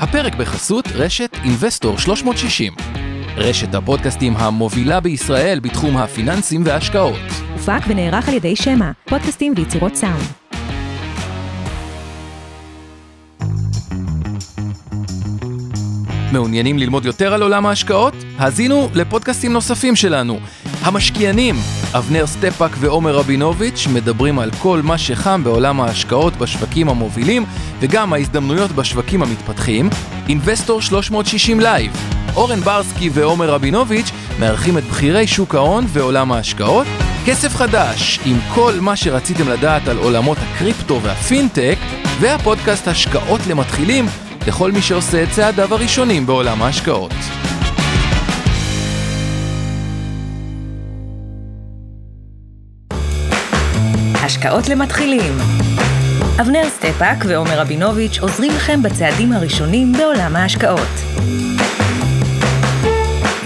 הפרק בחסות רשת אינבסטור 360. רשת הפודקאסטים המובילה בישראל בתחום הפיננסים וההשקעות. הופק ונערך על ידי שמע, פודקאסטים ויצירות סאונד. מעוניינים ללמוד יותר על עולם ההשקעות? האזינו לפודקאסטים נוספים שלנו. המשקיענים, אבנר סטפאק ועומר רבינוביץ' מדברים על כל מה שחם בעולם ההשקעות בשווקים המובילים וגם ההזדמנויות בשווקים המתפתחים. אינבסטור 360 live, אורן ברסקי ועומר רבינוביץ' מארחים את בכירי שוק ההון ועולם ההשקעות. כסף חדש, עם כל מה שרציתם לדעת על עולמות הקריפטו והפינטק, והפודקאסט השקעות למתחילים לכל מי שעושה את צעדיו הראשונים בעולם ההשקעות. השקעות למתחילים. אבנר סטפאק ועומר רבינוביץ' עוזרים לכם בצעדים הראשונים בעולם ההשקעות.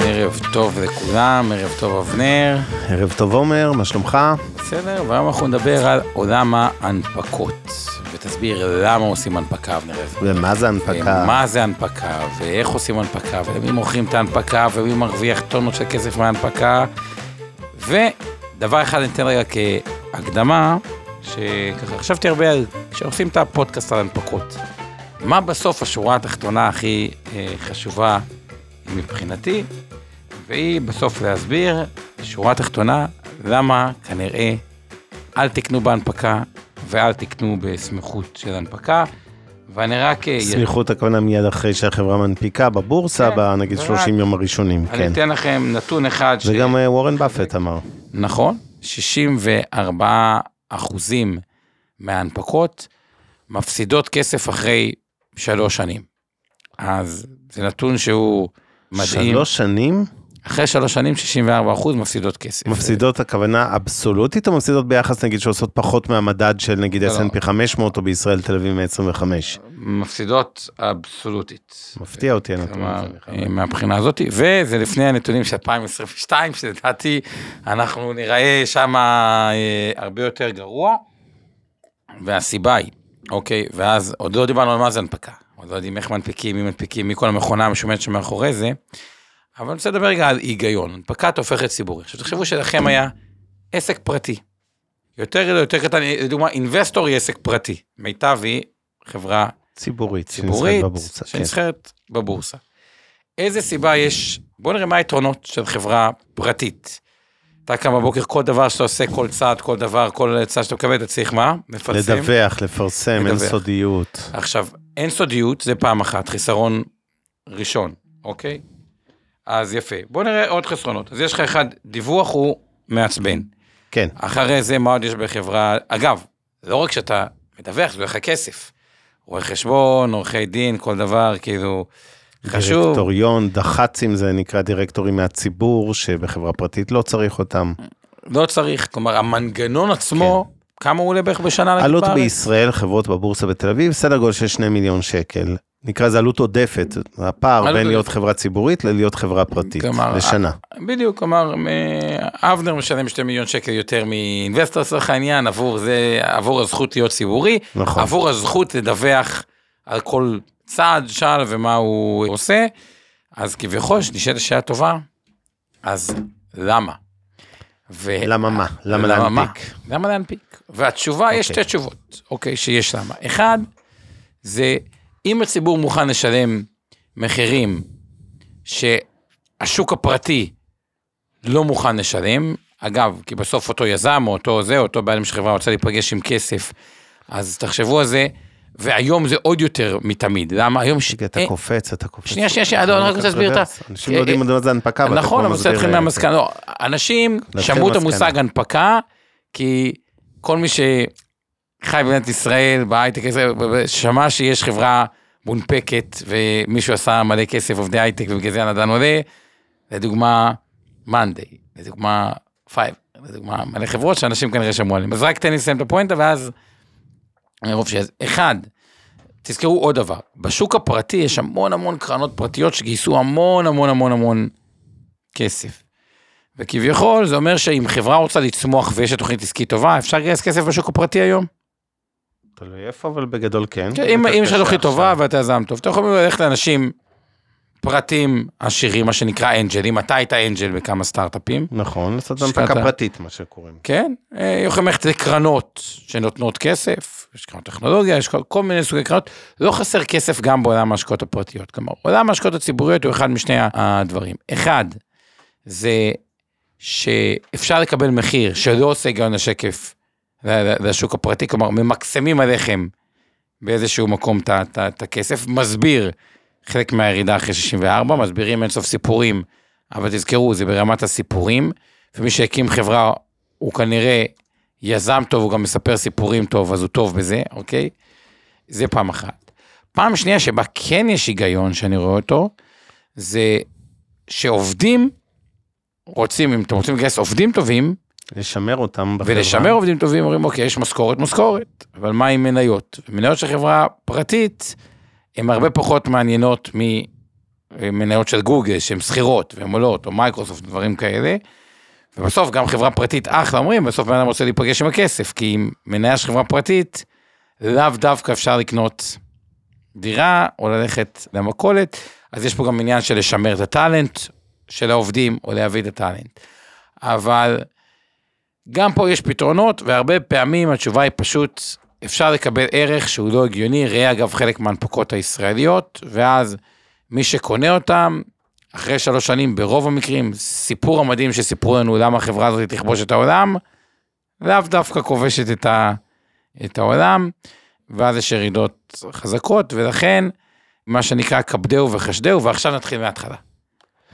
ערב טוב לכולם, ערב טוב אבנר. ערב טוב עומר, מה שלומך? בסדר, והיום אנחנו נדבר על עולם ההנפקות. ותסביר למה עושים הנפקה, אבנר. ומה זה הנפקה? מה זה הנפקה, ואיך עושים הנפקה, ולמי מוכרים את ההנפקה, ומי מרוויח טונות של כסף מההנפקה. ודבר אחד אני אתן רגע כהקדמה, שככה חשבתי הרבה על, כשעושים את הפודקאסט על הנפקות. מה בסוף השורה התחתונה הכי אה, חשובה מבחינתי, והיא בסוף להסביר, שורה תחתונה, למה כנראה אל תקנו בהנפקה ואל תקנו בסמיכות של הנפקה. ואני רק... אה, סמיכות הכוונה מיד אחרי שהחברה מנפיקה בבורסה, כן, בנגיד רק- 30 יום הראשונים, אני כן. אתן לכם נתון אחד זה גם אה, וורן באפט אמר. נכון, 64 אחוזים מההנפקות מפסידות כסף אחרי שלוש שנים. אז זה נתון שהוא מדהים. שלוש שנים אחרי שלוש שנים 64 אחוז מפסידות כסף. מפסידות הכוונה אבסולוטית או מפסידות ביחס נגיד שעושות פחות מהמדד של נגיד לא, לא. S&P 500 או בישראל תל אביב 125? מפסידות אבסולוטית. מפתיע אותי הנתון הזה. אה, מהבחינה הזאת, וזה לפני הנתונים של 2022, שלדעתי אנחנו נראה שם הרבה יותר גרוע, והסיבה היא, אוקיי, ואז עוד לא דיברנו על מה זה הנפקה, עוד לא יודעים איך מנפיקים, מי מנפיקים, מי כל המכונה המשומנת שמאחורי זה, אבל אני רוצה לדבר רגע על היגיון, הנפקת הופכת ציבורי. עכשיו תחשבו שלכם היה עסק פרטי, יותר יותר קטן, לדוגמה, אינבסטור היא עסק פרטי, מיטב היא חברה ציבורית, ציבורית, שנסחרת בבורסה, כן. בבורסה. איזה סיבה יש, בוא נראה מה היתרונות של חברה פרטית. אתה קם בבוקר, כל דבר שאתה עושה, כל צעד, כל דבר, כל צעד שאתה מקבל, אתה צריך מה? לפרסם. לדווח, לפרסם, אין לדווח. סודיות. עכשיו, אין סודיות, זה פעם אחת, חיסרון ראשון, אוקיי? אז יפה. בוא נראה עוד חסרונות. אז יש לך אחד, דיווח הוא מעצבן. כן, אחרי זה, מה עוד יש בחברה? אגב, לא רק שאתה מדווח, זה לך כסף. רואי חשבון, עורכי דין, כל דבר, כאילו, חשוב. דירקטוריון, דח"צים זה נקרא דירקטורים מהציבור, שבחברה פרטית לא צריך אותם. לא צריך, כלומר, המנגנון עצמו, כמה הוא עולה בערך בשנה? עלות? בישראל, חברות בבורסה בתל אביב, סדר גודל של 2 מיליון שקל. נקרא לזה עלות עודפת, הפער בין להיות. חברה ציבורית ללהיות חברה פרטית, לשנה. בדיוק, כלומר, אבנר משלם 2 מיליון שקל יותר מאינבסטור לצורך העניין, עבור זה, עבור הזכות להיות ציבורי, נכון. עבור הזכות לדווח על כל צעד, שעל ומה הוא עושה, אז כביכול, נשאלת שאלה טובה, אז למה? ו... למה מה? למה להנפיק? מה? למה להנפיק? והתשובה, יש אוקיי. שתי תשובות, אוקיי, שיש למה. אחד, זה אם הציבור מוכן לשלם מחירים שהשוק הפרטי לא מוכן לשלם, אגב, כי בסוף אותו יזם או אותו זה, אותו בעלים של חברה רוצה להיפגש עם כסף, אז תחשבו על זה, והיום זה עוד יותר מתמיד. למה? היום... ש... אתה אה, קופץ, אתה קופץ. שנייה, שנייה, שנייה, אני רק רוצה להסביר את ה... אנשים לא יודעים מה זה הנפקה, נכון, אבל מסביר צריך להתחיל. מהמסקנה. לא, אנשים שמעו את. המושג הנפקה, כי כל מי שחי במדינת ישראל, בהייטק, הזה, שמע שיש חברה מונפקת, ומישהו עשה מלא כסף, עובדי הייטק, ובגלל זה הנדל"ן עולה, לדוגמה, מאנדיי, לדוגמה, Fiverr, לדוגמה, מלא חברות שאנשים כנראה שמעו עליהם. אז רק תן לי לסיים את הפואנטה, ואז... אני רוב שיש. אחד, תזכרו עוד דבר, בשוק הפרטי יש המון המון קרנות פרטיות שגייסו המון המון המון המון כסף. וכביכול זה אומר שאם חברה רוצה לצמוח ויש לה תוכנית עסקית טובה, אפשר לגייס כסף בשוק הפרטי היום? תלוי איפה, אבל בגדול כן. כן, אם יש לך הכי טובה. ואתה יזם טוב, אתה יכול ללכת לאנשים פרטים עשירים, מה שנקרא אנג'לים, אתה היית אנג'ל בכמה סטארט-אפים, נכון, לעשות. הנפקה פרטית, מה שקוראים. כן? אה, יכולים ללכת לקרנות שנותנות כסף, יש קרנות טכנולוגיה, יש כל, כל מיני סוגי קרנות, לא חסר כסף גם בעולם ההשקעות הפרטיות. כלומר, עולם ההשקעות הציבוריות הוא אחד משני הדברים. אחד, זה שאפשר לקבל מחיר שלא עושה היגיון לשקף ל- ל- לשוק הפרטי, כלומר, ממקסמים עליכם באיזשהו מקום את הכסף, מסביר חלק מהירידה אחרי 64, מסבירים אינסוף סיפורים, אבל תזכרו, זה ברמת הסיפורים, ומי שהקים חברה הוא כנראה יזם טוב, הוא גם מספר סיפורים טוב, אז הוא טוב בזה, אוקיי? זה פעם אחת. פעם שנייה שבה כן יש היגיון שאני רואה אותו, זה שעובדים רוצים, אם אתם רוצים לגייס עובדים טובים, לשמר אותם בחברה. ולשמר עובדים טובים, אומרים, אוקיי, יש משכורת, משכורת, אבל מה עם מניות? מניות של חברה פרטית, הן הרבה פחות מעניינות ממניות של גוגל, שהן שכירות, והן עולות, או מייקרוסופט, דברים כאלה. ובסוף גם חברה פרטית אחלה, אומרים, בסוף בן אדם רוצה להיפגש עם הכסף, כי עם מניה של חברה פרטית, לאו דווקא אפשר לקנות דירה, או ללכת למכולת, אז יש פה גם עניין של לשמר את הטאלנט של העובדים, או להביא את הטאלנט. אבל גם פה יש פתרונות, והרבה פעמים התשובה היא פשוט, אפשר לקבל ערך שהוא לא הגיוני, ראה אגב חלק מההנפקות הישראליות, ואז מי שקונה אותם, אחרי שלוש שנים, ברוב המקרים, סיפור המדהים שסיפרו לנו למה החברה הזאת תכבוש את העולם, לאו דווקא כובשת את, ה, את העולם, ואז יש ירידות חזקות, ולכן, מה שנקרא כבדהו וחשדהו, ועכשיו נתחיל מההתחלה.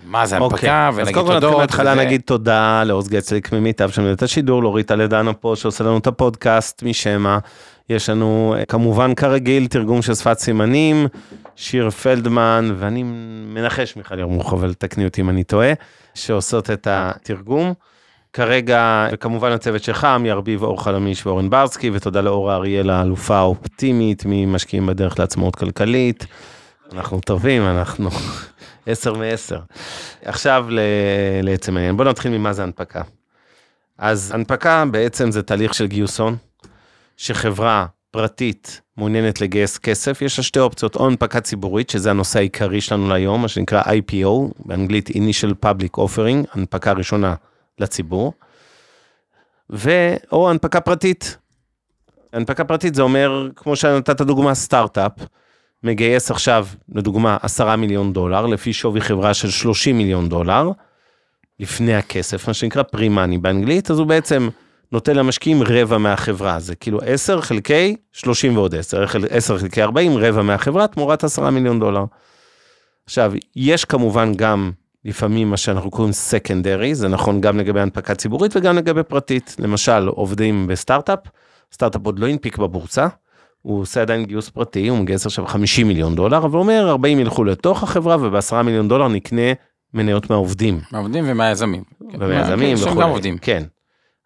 מה זה אוקיי, הנפקה, אז ונגיד קודם כל נתחיל תודות. מההתחלה וזה- נגיד תודה לעוז גצליק ממיטב שמנהל את השידור, לאורית לדנה פה שעושה לנו את הפודקאסט משמע. יש לנו אה, כמובן כרגיל תרגום של שפת סימנים, שיר פלדמן ואני מנחש מיכל ירמוך, אבל תקני אותי אם אני טועה, שעושות את התרגום. כרגע, וכמובן הצוות שלך, עמי ארביב, אור חלמיש ואורן ברסקי, ותודה לאורה אריאל האלופה האופטימית ממשקיעים בדרך לעצמאות כלכלית. אנחנו טובים, אנחנו עשר מעשר. עכשיו לעצם העניין, בוא נתחיל ממה זה הנפקה. אז הנפקה בעצם זה תהליך של גיוס הון, שחברה פרטית מעוניינת לגייס כסף, יש לה שתי אופציות, או הנפקה ציבורית, שזה הנושא העיקרי שלנו להיום, מה שנקרא IPO, באנגלית Initial Public Offering, הנפקה ראשונה לציבור, ו... או הנפקה פרטית. הנפקה פרטית זה אומר, כמו שנתת דוגמה, סטארט-אפ, מגייס עכשיו, לדוגמה, 10 מיליון דולר, לפי שווי חברה של 30 מיליון דולר, לפני הכסף, מה שנקרא פרי-מאני באנגלית, אז הוא בעצם נותן למשקיעים רבע מהחברה, זה כאילו 10 חלקי 30 ועוד 10, 10 חלקי 40, רבע מהחברה, תמורת 10 מיליון דולר. עכשיו, יש כמובן גם לפעמים מה שאנחנו קוראים סקנדרי, זה נכון גם לגבי הנפקה ציבורית וגם לגבי פרטית. למשל, עובדים בסטארט-אפ, סטארט-אפ עוד לא הנפיק בבורסה, הוא עושה עדיין גיוס פרטי, הוא מגייס עכשיו 50 מיליון דולר, אבל אומר 40 ילכו לתוך החברה וב-10 מיליון דולר נקנה מניות מהעובדים. מהעובדים ומהיזמים. ומהיזמים כן, וכולי. גם עובדים. כן.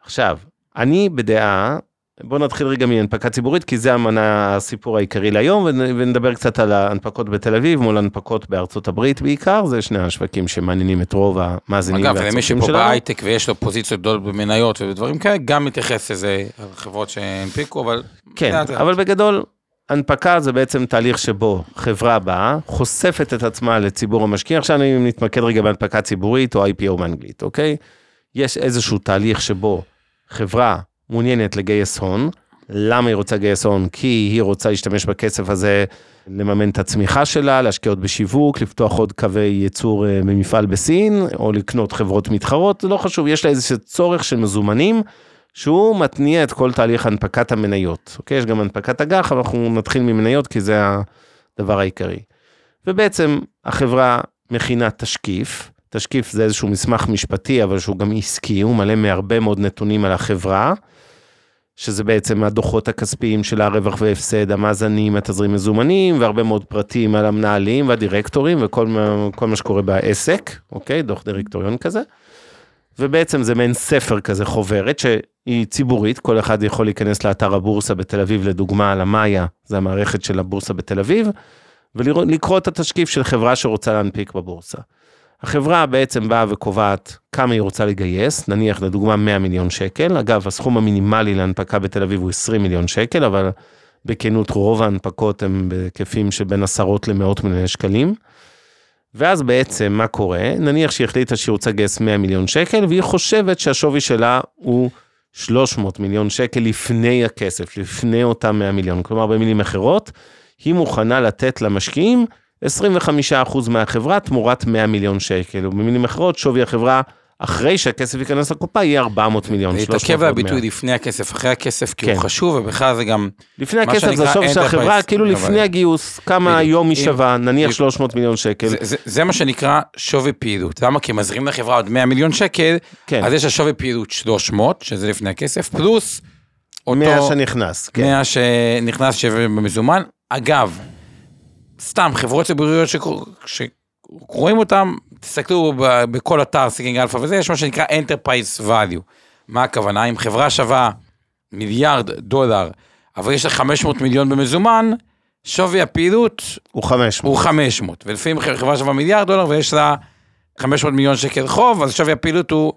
עכשיו, אני בדעה, בוא נתחיל רגע מהנפקה ציבורית, כי זה המנה הסיפור העיקרי להיום, ונ- ונדבר קצת על ההנפקות בתל אביב מול הנפקות בארצות הברית בעיקר, זה שני השווקים שמעניינים את רוב המאזינים אגב, למי והצופים שפה שלנו. בהייטק ויש לו פוזיציות גדולות במניות ובדברים כאלה, גם מתייחס לזה, חברות שהנפיקו, אבל... כן, לאט. אבל בגדול, הנפקה זה בעצם תהליך שבו חברה באה, חושפת את עצמה לציבור המשקיע. עכשיו אם נתמקד רגע בהנפקה ציבורית או IPO באנגלית, אוקיי? יש איזשהו תהליך שבו חברה מעוניינת לגייס הון. למה היא רוצה לגייס הון? כי היא רוצה להשתמש בכסף הזה לממן את הצמיחה שלה, להשקיע עוד בשיווק, לפתוח עוד קווי ייצור אה, במפעל בסין, או לקנות חברות מתחרות, זה לא חשוב, יש לה איזשהו צורך של מזומנים, שהוא מתניע את כל תהליך הנפקת המניות. אוקיי? יש גם הנפקת אג"ח, אבל אנחנו נתחיל ממניות כי זה הדבר העיקרי. ובעצם החברה מכינה תשקיף, תשקיף זה איזשהו מסמך משפטי, אבל שהוא גם עסקי, הוא מלא מהרבה מאוד נתונים על החברה, שזה בעצם הדוחות הכספיים של הרווח והפסד, המאזנים, התזרים מזומנים, והרבה מאוד פרטים על המנהלים והדירקטורים וכל מה, מה שקורה בעסק, אוקיי? דוח דירקטוריון כזה. ובעצם זה מעין ספר כזה, חוברת, שהיא ציבורית, כל אחד יכול להיכנס לאתר הבורסה בתל אביב, לדוגמה, על המאיה, זה המערכת של הבורסה בתל אביב, ולקרוא את התשקיף של חברה שרוצה להנפיק בבורסה. החברה בעצם באה וקובעת כמה היא רוצה לגייס, נניח לדוגמה 100 מיליון שקל, אגב הסכום המינימלי להנפקה בתל אביב הוא 20 מיליון שקל, אבל בכנות, רוב ההנפקות הן בהיקפים שבין עשרות למאות מיליוני שקלים. ואז בעצם מה קורה? נניח שהיא החליטה שהיא רוצה לגייס 100 מיליון שקל, והיא חושבת שהשווי שלה הוא 300 מיליון שקל לפני הכסף, לפני אותם 100 מיליון. כלומר, במילים אחרות, היא מוכנה לתת למשקיעים 25% מהחברה תמורת 100 מיליון שקל, ובמילים אחרות, שווי החברה אחרי שהכסף ייכנס לקופה יהיה 400 מיליון, 300 להתעכב ועוד 100. הביטוי לפני הכסף, אחרי הכסף, כי הוא כן. חשוב, ובכלל זה גם... לפני הכסף זה השווי של החברה, כאילו אבל- לפני הגיוס, כמה בדיוק. היום היא שווה, נניח אם- 300 מיליון שקל. זה, זה, זה מה שנקרא שווי פעילות. למה? כי מזרים לחברה עוד 100 מיליון שקל, כן. אז יש השווי פעילות 300, שזה לפני הכסף, פלוס אותו 100 שנכנס, כן. 100 שנכנס שווה במזומן. אגב, סתם חברות ציבוריות שקוראים אותם, תסתכלו בכל אתר Seeking Alpha וזה, יש מה שנקרא Enterprise Value. מה הכוונה? אם חברה שווה מיליארד דולר, אבל יש לה 500 מיליון במזומן, שווי הפעילות הוא 500. הוא 500, ולפעמים חברה שווה מיליארד דולר ויש לה 500 מיליון שקל חוב, אז שווי הפעילות הוא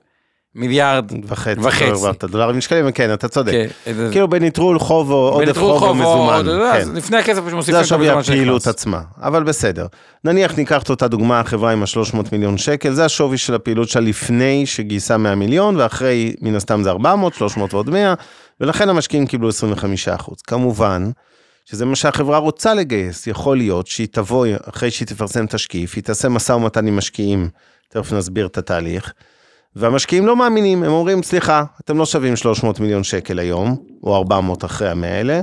מיליארד וחצי. וחצי. לא דולרים שקלים, כן, אתה צודק. כן, כאילו בנטרול חוב או עודף בנטרול חוב או מזומן. או- כן. לפני הכסף פשוט מוסיפים זה את השווי המזומן הפעילות שנכנס. עצמה, אבל בסדר. נניח ניקח את אותה דוגמה, החברה עם ה-300 מיליון שקל, זה השווי של הפעילות שלה לפני שגייסה 100 מיליון, ואחרי, מן הסתם זה 400, 300 ועוד 100, ולכן המשקיעים קיבלו 25%. כמובן, שזה מה שהחברה רוצה לגייס, יכול להיות שהיא תבוא, אחרי שהיא תפרסם תשקיף, היא תעשה משא ומתן עם משקיעים, תכף נסביר את התהליך, והמשקיעים לא מאמינים, הם אומרים, סליחה, אתם לא שווים 300 מיליון שקל היום, או 400 אחרי המאה האלה,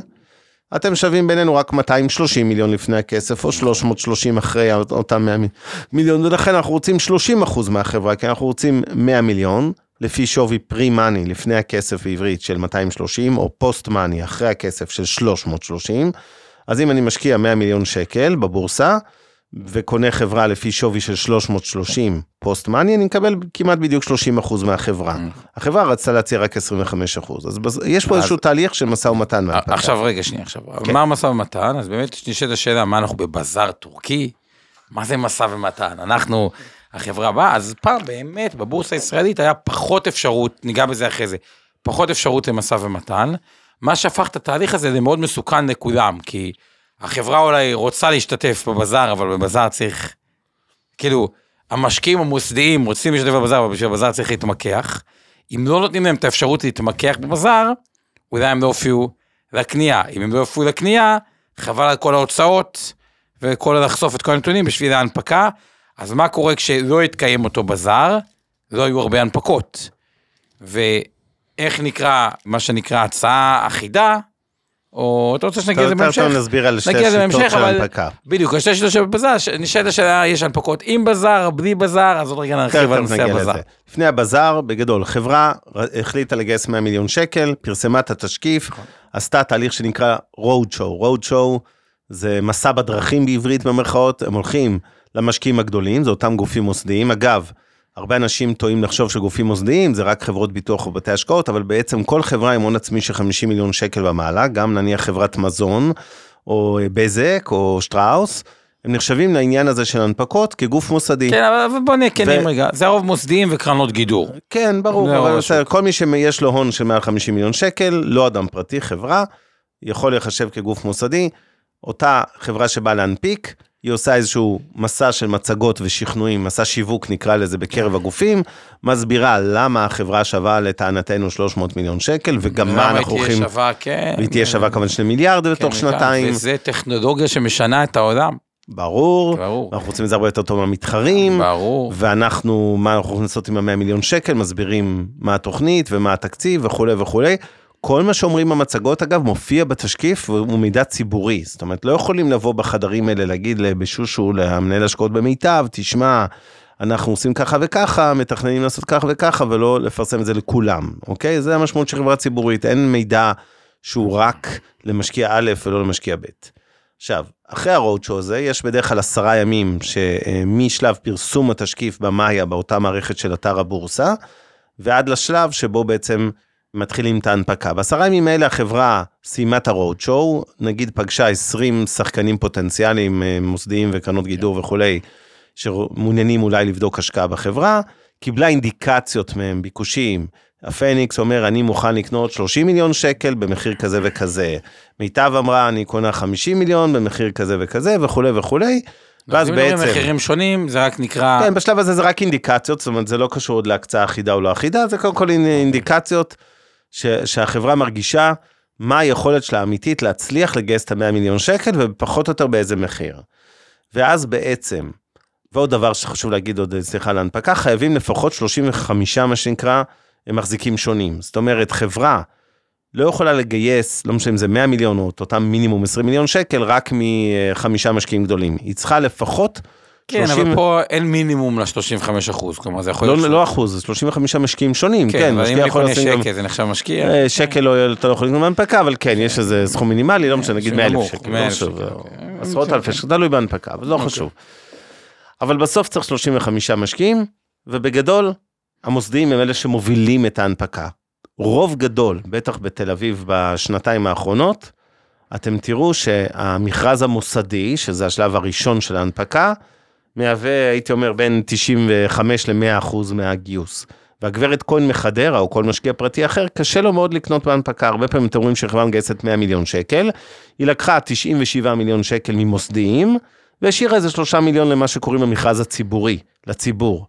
אתם שווים בינינו רק 230 מיליון לפני הכסף, או 330 אחרי אותם 100 מיליון, ולכן אנחנו רוצים 30 אחוז מהחברה, כי אנחנו רוצים 100 מיליון, לפי שווי pre-money לפני הכסף בעברית של 230, או post-money אחרי הכסף של 330. אז אם אני משקיע 100 מיליון שקל בבורסה, וקונה חברה לפי שווי של 330 post-money, אני מקבל כמעט בדיוק 30 אחוז מהחברה. החברה רצתה להציע רק 25 אחוז, אז יש פה איזשהו תהליך של משא ומתן. והנפקה. עכשיו רגע שנייה עכשיו, כן. מה המשא ומתן? אז באמת נשאלת השאלה, מה אנחנו בבזאר טורקי? מה זה משא ומתן? אנחנו החברה הבאה, אז פעם באמת בבורסה הישראלית היה פחות אפשרות, ניגע בזה אחרי זה, פחות אפשרות למשא ומתן, מה שהפך את התהליך הזה למאוד מסוכן לכולם, כי החברה אולי רוצה להשתתף בבזאר, אבל בבזאר צריך, כאילו, המשקיעים המוסדיים רוצים להשתתף בבזאר, אבל בשביל הבזאר צריך להתמקח. אם לא נותנים להם את האפשרות להתמקח בבזאר, אולי הם לא הופיעו לקנייה. אם הם לא הופיעו לקנייה, חבל על כל ההוצאות וכל לחשוף את כל הנתונים בשביל ההנפקה. אז מה קורה כשלא יתקיים אותו בזאר? לא היו הרבה הנפקות. ואיך נקרא, מה שנקרא הצעה אחידה, או אתה רוצה שנגיע לזה בהמשך? טוב נסביר על שתי השיטות של ההנפקה. בדיוק, השתי שיטות של בזאר, נשאלת השאלה, יש הנפקות עם בזאר, בלי בזאר, אז עוד רגע נרחיב על נושא הבזאר. לפני הבזאר, בגדול, חברה החליטה לגייס 100 מיליון שקל, פרסמה את התשקיף, נכון. עשתה תהליך שנקרא road show. road show זה מסע בדרכים בעברית במרכאות, הם הולכים למשקיעים הגדולים, זה אותם גופים מוסדיים. אגב, הרבה אנשים טועים לחשוב שגופים מוסדיים זה רק חברות ביטוח או בתי השקעות, אבל בעצם כל חברה עם הון עצמי של 50 מיליון שקל ומעלה, גם נניח חברת מזון, או בזק, או שטראוס, הם נחשבים לעניין הזה של הנפקות כגוף מוסדי. כן, אבל בוא נהיה כנים ו- רגע, זה הרוב מוסדיים וקרנות גידור. כן, ברור, זה אבל בסדר. כל מי שיש לו הון של מעל 50 מיליון שקל, לא אדם פרטי, חברה, יכול להיחשב כגוף מוסדי. אותה חברה שבאה להנפיק, היא עושה איזשהו מסע של מצגות ושכנועים, מסע שיווק נקרא לזה בקרב הגופים, מסבירה למה החברה שווה לטענתנו 300 מיליון שקל, וגם מה אנחנו למה היא הולכים, תהיה שווה, כן. והיא תהיה שווה כמובן 2 מיליארד כן, בתוך כן, שנתיים, וזה טכנולוגיה שמשנה את העולם. ברור, ברור. אנחנו רוצים את זה הרבה יותר טוב מהמתחרים, ברור. ואנחנו, מה אנחנו יכולים לעשות עם ה-100 מיליון שקל, מסבירים מה התוכנית ומה התקציב וכולי וכולי. כל מה שאומרים במצגות, אגב, מופיע בתשקיף והוא מידע ציבורי. זאת אומרת, לא יכולים לבוא בחדרים האלה להגיד לבשושו, למנהל השקעות במיטב, תשמע, אנחנו עושים ככה וככה, מתכננים לעשות ככה וככה, ולא לפרסם את זה לכולם, אוקיי? זה המשמעות של חברה ציבורית, אין מידע שהוא רק למשקיע א' ולא למשקיע ב'. עכשיו, אחרי הרודשו הזה, יש בדרך כלל עשרה ימים שמשלב פרסום התשקיף במאיה, באותה מערכת של אתר הבורסה, ועד לשלב שבו בעצם מתחילים את ההנפקה. בעשרה ימים האלה החברה סיימה את הרודשו, נגיד פגשה 20 שחקנים פוטנציאליים, אה, מוסדיים וקרנות גידור וכולי, שמעוניינים אולי לבדוק השקעה בחברה, קיבלה אינדיקציות מהם, ביקושים, הפניקס אומר, אני מוכן לקנות 30 מיליון שקל במחיר כזה וכזה. מיטב אמרה, אני קונה 50 מיליון במחיר כזה וכזה, וכולי וכולי. ואז אז אם בעצם... מחירים שונים, זה רק נקרא... כן, בשלב הזה זה רק אינדיקציות, זאת אומרת, זה לא קשור עוד להקצאה אחידה או לא אחידה, זה קודם כל אינדיקציות ש, שהחברה מרגישה מה היכולת שלה האמיתית להצליח לגייס את ה-100 מיליון שקל, ופחות או יותר באיזה מחיר. ואז בעצם, ועוד דבר שחשוב להגיד עוד, סליחה, להנפקה, חייבים לפחות 35, מה שנקרא, הם מחזיקים שונים. זאת אומרת, חברה לא יכולה לגייס, לא משנה אם זה 100 מיליון או את אותם מינימום 20 מיליון שקל, רק מחמישה משקיעים גדולים. היא צריכה לפחות כן, 30 אבל פה אין מינימום ל-35 אחוז, כלומר זה יכול לא, להיות... לא אחוז, זה 35 משקיעים שונים, כן, כן, אבל אם משקיע אני יכול קונה לשים גם... שקל זה נחשב משקיע. אה, שקל לא, אתה לא יכול לקנות בהנפקה, אבל כן, יש איזה סכום מינימלי, לא משנה, נגיד 100 אלף נמוך, שקל, 100,000 לא חשוב, שקל, אה, אוקיי. עשרות אלפי שקל, תלוי בהנפקה, אבל לא אוקיי. חשוב. אבל בסוף צריך 35 משקיעים, ובגדול, המוסדיים הם אלה שמובילים את ההנפקה. רוב גדול, בטח בתל אביב בשנתיים האחרונות, אתם תראו שהמכרז המוסדי, שזה השלב הראשון של ההנפקה, מהווה, הייתי אומר, בין 95 ל-100 אחוז מהגיוס. והגברת כהן מחדרה, או כל משקיע פרטי אחר, קשה לו מאוד לקנות בהנפקה. הרבה פעמים אתם רואים שחברה מגייסת 100 מיליון שקל, היא לקחה 97 מיליון שקל ממוסדיים, והשאירה איזה 3 מיליון למה שקוראים המכרז הציבורי, לציבור.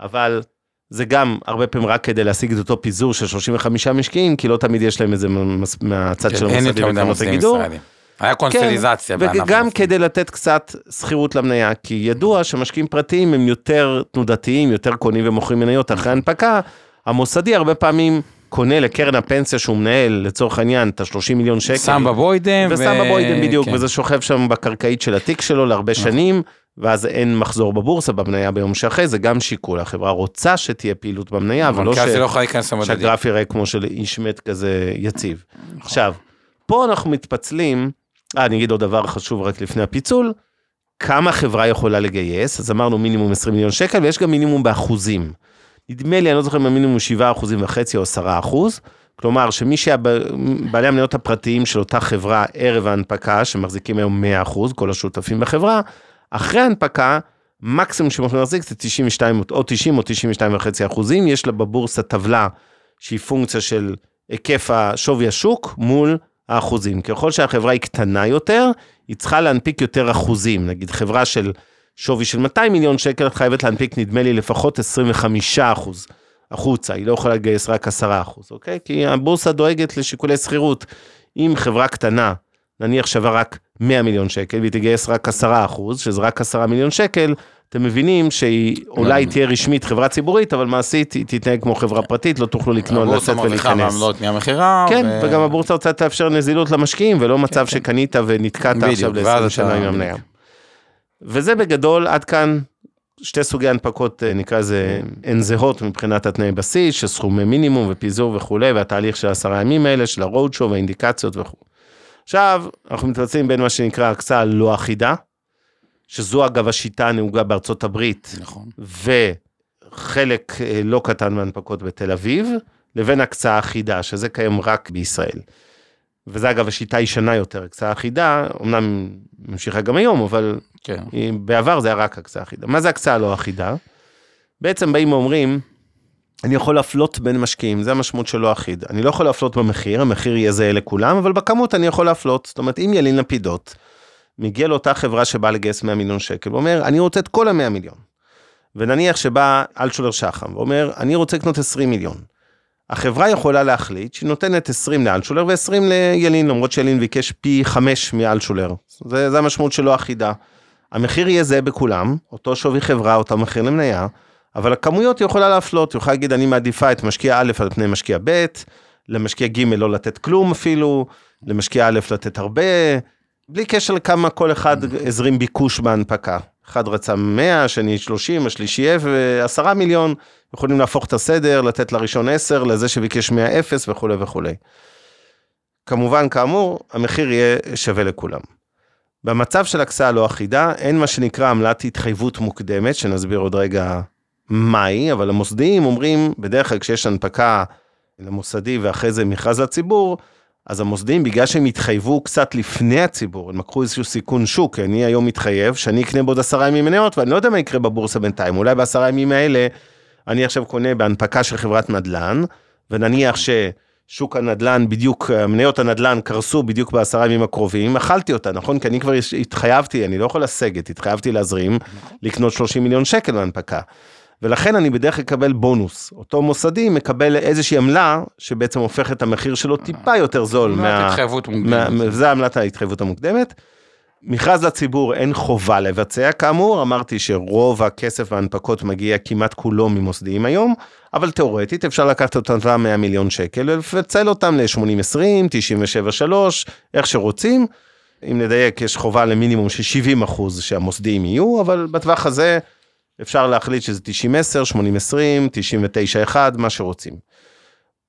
אבל זה גם הרבה פעמים רק כדי להשיג את אותו פיזור של 35 משקיעים, כי לא תמיד יש להם איזה מהצד כן, של אין המוסדי יותר מדי מוסדים. ישראלים. היה קונסטליזציה בענף וגם המוסדי. כדי לתת קצת שכירות למניה, כי ידוע שמשקיעים פרטיים הם יותר תנודתיים, יותר קונים ומוכרים מניות אחרי הנפקה. המוסדי הרבה פעמים קונה לקרן הפנסיה שהוא מנהל, לצורך העניין, את ה-30 מיליון שקל. שם בבוידם. ושם ו- בבוידם בדיוק, כן. וזה שוכב שם בקרקעית של התיק שלו להרבה שנים, ואז אין מחזור בבורסה במניה ביום שאחרי, זה גם שיקול. החברה רוצה שתהיה פעילות במניה, אבל לא אבל ש... לא. שהגרף יראה כמו של איש מת כזה יציב. עכשיו, פה אנחנו מתפצלים, אה, אני אגיד עוד דבר חשוב רק לפני הפיצול, כמה חברה יכולה לגייס, אז אמרנו מינימום 20 מיליון שקל, ויש גם מינימום באחוזים. נדמה לי, אני לא זוכר אם המינימום 7 אחוזים וחצי או 10 אחוז, כלומר שמי שהיה ב- בעלי המניות הפרטיים של אותה חברה ערב ההנפקה, שמחזיקים היום 100 אחוז, כל השותפים בחברה, אחרי ההנפקה, מקסימום יכולים להחזיק זה 92 או 90 או 92 וחצי אחוזים, יש לה בבורסה טבלה שהיא פונקציה של היקף השווי השוק מול האחוזים. ככל שהחברה היא קטנה יותר, היא צריכה להנפיק יותר אחוזים. נגיד חברה של שווי של 200 מיליון שקל, את חייבת להנפיק נדמה לי לפחות 25 אחוז החוצה, היא לא יכולה לגייס רק 10 אחוז, אוקיי? כי הבורסה דואגת לשיקולי שכירות. אם חברה קטנה, נניח שווה רק 100 מיליון שקל, והיא תגייס רק 10 אחוז, שזה רק 10 מיליון שקל, אתם מבינים שהיא אולי תהיה רשמית חברה ציבורית, אבל מעשית היא תתנהג כמו חברה פרטית, לא תוכלו לקנות, הבורסה לצאת מרוויחה ולהיכנס. מעמלות מהמכירה. כן, ו- וגם הבורסה רוצה לאפשר נזילות למשקיעים, ולא מצב שקנית ונתקעת עכשיו ואז ל-20 אתה- שנה עם המניה. וזה בגדול, עד כאן שתי סוגי הנפקות, אה, נקרא לזה, הן זהות מבחינת התנאי בסיס, של סכומי מינימום ופיזור וכולי, והתהליך של עשרה ימים האלה, של הרוד שואו והאינדיקציות וכו'. עכשיו, אנחנו מתבצעים בין מה שנקרא הקצאה לא אחידה, שזו אגב השיטה הנהוגה בארצות הברית, נכון. וחלק אה, לא קטן מהנפקות בתל אביב, לבין הקצאה אחידה, שזה קיים רק בישראל. וזה אגב השיטה הישנה יותר, הקצאה אחידה, אמנם ממשיכה גם היום, אבל כן. בעבר זה היה רק הקצאה אחידה. מה זה הקצאה לא אחידה? בעצם באים ואומרים, אני יכול להפלות בין משקיעים, זה המשמעות של לא אחיד. אני לא יכול להפלות במחיר, המחיר יהיה זהה לכולם, אבל בכמות אני יכול להפלות. זאת אומרת, אם ילין לפידות, מגיע לאותה חברה שבאה לגייס 100 מיליון שקל, ואומר, אני רוצה את כל ה-100 מיליון. ונניח שבא אלטשולר שחם, ואומר, אני רוצה לקנות 20 מיליון. החברה יכולה להחליט שהיא נותנת 20 לאלטשולר ו-20 לילין, למרות שילין ביקש פי 5 מאלטשולר. זה, זה המשמעות שלא אחידה. המחיר יהיה זהה בכולם, אותו שווי חברה, אותו מחיר למניה, אבל הכמויות היא יכולה להפלות, היא יכולה להגיד, אני מעדיפה את משקיע א' על פני משקיע ב', למשקיע ג' לא לתת כלום אפילו, למשקיע א' לתת הרבה, בלי קשר לכמה כל אחד הזרים ביקוש בהנפקה. אחד רצה 100, השני 30, השלישי 10 מיליון, יכולים להפוך את הסדר, לתת לראשון 10, לזה שביקש 100 אפס וכולי וכולי. כמובן, כאמור, המחיר יהיה שווה לכולם. במצב של הקצאה לא אחידה, אין מה שנקרא עמלת התחייבות מוקדמת, שנסביר עוד רגע מהי, אבל המוסדיים אומרים, בדרך כלל כשיש הנפקה למוסדי ואחרי זה מכרז לציבור, אז המוסדיים, בגלל שהם התחייבו קצת לפני הציבור, הם לקחו איזשהו סיכון שוק, כי אני היום מתחייב שאני אקנה בעוד עשרה ימים מניות, ואני לא יודע מה יקרה בבורסה בינתיים, אולי בעשרה ימים האלה, אני עכשיו קונה בהנפקה של חברת נדל"ן, ונניח ששוק הנדל"ן בדיוק, מניות הנדל"ן קרסו בדיוק בעשרה ימים הקרובים, אכלתי אותה, נכון? כי אני כבר התחייבתי, אני לא יכול לסגת, התחייבתי להזרים, לקנות 30 מיליון שקל בהנפקה. ולכן אני בדרך כלל אקבל בונוס. אותו מוסדי מקבל איזושהי עמלה, שבעצם הופך את המחיר שלו טיפה יותר זול. עמלת התחייבות מוקדמת. זה עמלת ההתחייבות המוקדמת. מכרז לציבור אין חובה לבצע כאמור, אמרתי שרוב הכסף בהנפקות מגיע כמעט כולו ממוסדיים היום, אבל תאורטית אפשר לקחת אותם 100 מיליון שקל ולפצל אותם ל-80-20, 97-3, איך שרוצים. אם נדייק, יש חובה למינימום של 70 אחוז שהמוסדיים יהיו, אבל בטווח הזה אפשר להחליט שזה 90-10, 80-20, 99-1, מה שרוצים.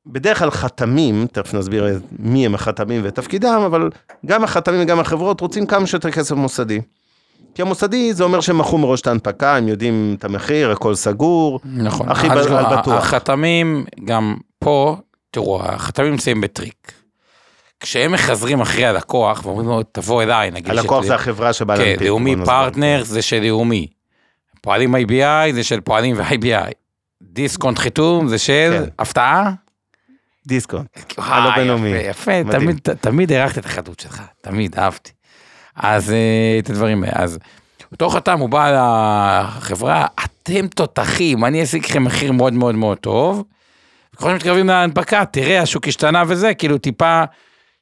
בדרך כלל חתמים, תכף נסביר מי הם החתמים ותפקידם, אבל גם החתמים וגם החברות רוצים כמה שיותר כסף מוסדי. כי המוסדי זה אומר שהם מכרו מראש את ההנפקה, הם יודעים את המחיר, הכל סגור. נכון. הכי ב- לא, בטוח. החתמים, גם פה, תראו, החתמים נמצאים בטריק. כשהם מחזרים אחרי הלקוח ואומרים לו, תבוא אליי, נגיד... הלקוח שת- זה החברה שבאה כן, להנפיק. לאומי בוא נסביר. פרטנר זה של לאומי. פועלים IBI זה של פועלים ו-IBI. דיסקונט חיתום זה של כן. הפתעה. דיסקונט. הלא בינלאומי. יפה, יפה. תמיד, תמיד הערכתי את החדות שלך, תמיד, אהבתי. אז אה, את הדברים האלה, אז אותו חתם, הוא בא לחברה, אתם תותחים, אני אשיג לכם מחיר מאוד מאוד מאוד טוב. ככל שמתקרבים להנפקה, תראה, השוק השתנה וזה, כאילו טיפה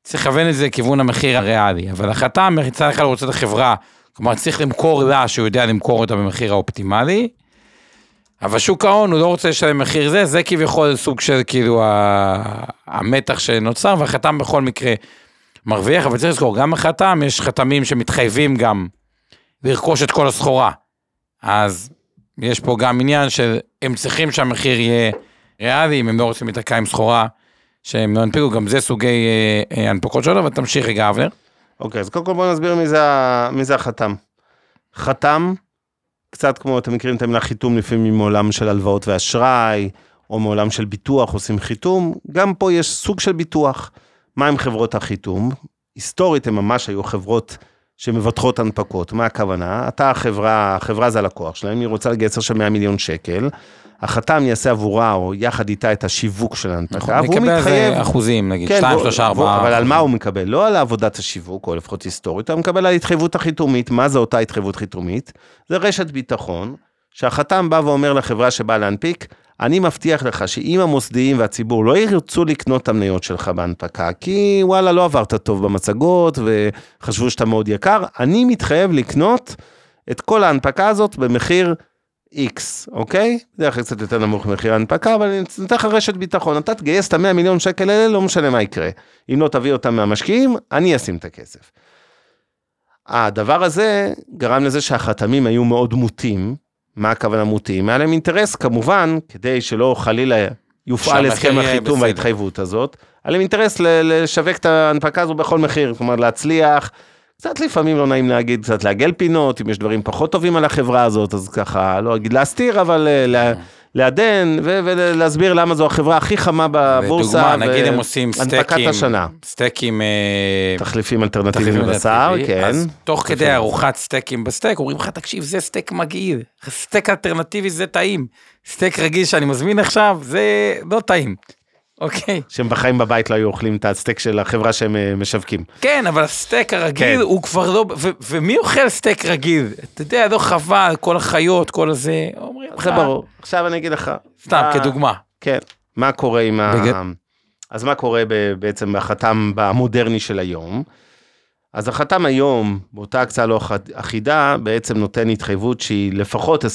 צריך לכוון את זה לכיוון המחיר הריאלי. אבל החתם מצד אחד רוצה את החברה, כלומר צריך למכור לה שהוא יודע למכור אותה במחיר האופטימלי. אבל שוק ההון הוא לא רוצה לשלם מחיר זה, זה כביכול סוג של כאילו המתח שנוצר, והחתם בכל מקרה מרוויח, אבל צריך לזכור, גם בחתם יש חתמים שמתחייבים גם לרכוש את כל הסחורה. אז יש פה גם עניין שהם צריכים שהמחיר יהיה ריאלי, אם הם לא רוצים להתקע עם סחורה שהם לא הנפיקו, גם זה סוגי אה, אה, הנפקות שלו, אבל תמשיך רגע, אבנר. אוקיי, אז קודם כל בואו נסביר מי זה, מי זה החתם. חתם, קצת כמו, אתם מכירים את המילה חיתום לפעמים מעולם של הלוואות ואשראי, או מעולם של ביטוח, עושים חיתום, גם פה יש סוג של ביטוח. מה עם חברות החיתום? היסטורית הם ממש היו חברות שמבטחות הנפקות, מה הכוונה? אתה החברה, החברה זה הלקוח שלהם, היא רוצה לגייס עכשיו 100 מיליון שקל, החתם יעשה עבורה או יחד איתה את השיווק של ההנפקה, והוא נקבל על מתחייב... נכון, אחוזים, נגיד, כן, 2, והוא- 3, והוא- 4. אבל על מה הוא מקבל? לא על עבודת השיווק, או לפחות היסטורית, הוא מקבל על ההתחייבות החיתומית. מה זה אותה התחייבות חיתומית? זה רשת ביטחון, שהחתם בא ואומר לחברה שבאה להנפיק, אני מבטיח לך שאם המוסדיים והציבור לא ירצו לקנות את המניות שלך בהנפקה, כי וואלה, לא עברת טוב במצגות, וחשבו שאתה מאוד יקר, אני מתחייב לקנות את כל ההנפקה הזאת במחיר X, אוקיי? בדרך כלל קצת יותר נמוך ממחיר ההנפקה, אבל אני נותן לך רשת ביטחון, אתה תגייס את ה-100 מיליון שקל האלה, לא משנה מה יקרה. אם לא תביא אותם מהמשקיעים, אני אשים את הכסף. הדבר הזה גרם לזה שהחתמים היו מאוד מוטים. מה הכוונה מוטים? היה להם אינטרס כמובן, כדי שלא חלילה יופעל הסכם החיתום. וההתחייבות הזאת, היה להם אינטרס לשווק את ההנפקה הזו בכל מחיר, כלומר להצליח. קצת לפעמים לא נעים להגיד, קצת לעגל פינות, אם יש דברים פחות טובים על החברה הזאת, אז ככה, לא אגיד להסתיר, אבל אה, לה- לעדן ו- ולהסביר למה זו החברה הכי חמה בבורסה. לדוגמה, ו- נגיד הם עושים סטייקים, השנה. סטייקים, אה, תחליפים אלטרנטיביים לבשר, כן. אז תוך כדי. ארוחת סטייקים בסטייק, אומרים לך, תקשיב, זה סטייק מגעיל, סטייק אלטרנטיבי זה טעים, סטייק רגיל שאני מזמין עכשיו, זה לא טעים. אוקיי. שהם בחיים בבית לא היו אוכלים את הסטייק של החברה שהם אה, משווקים. כן, אבל הסטייק הרגיל כן. הוא כבר לא, ו- ומי אוכל סטייק רגיל? אתה יודע, לא חבל, כל החיות, כל הזה, אומרים לך, זה ברור. עכשיו אני אגיד לך. סתם, מה- כדוגמה. כן. מה קורה עם ה... בגד- אז מה קורה בעצם בחתם המודרני של היום? אז החתם היום, באותה הקצאה לא אח- אחידה, בעצם נותן התחייבות שהיא לפחות 25%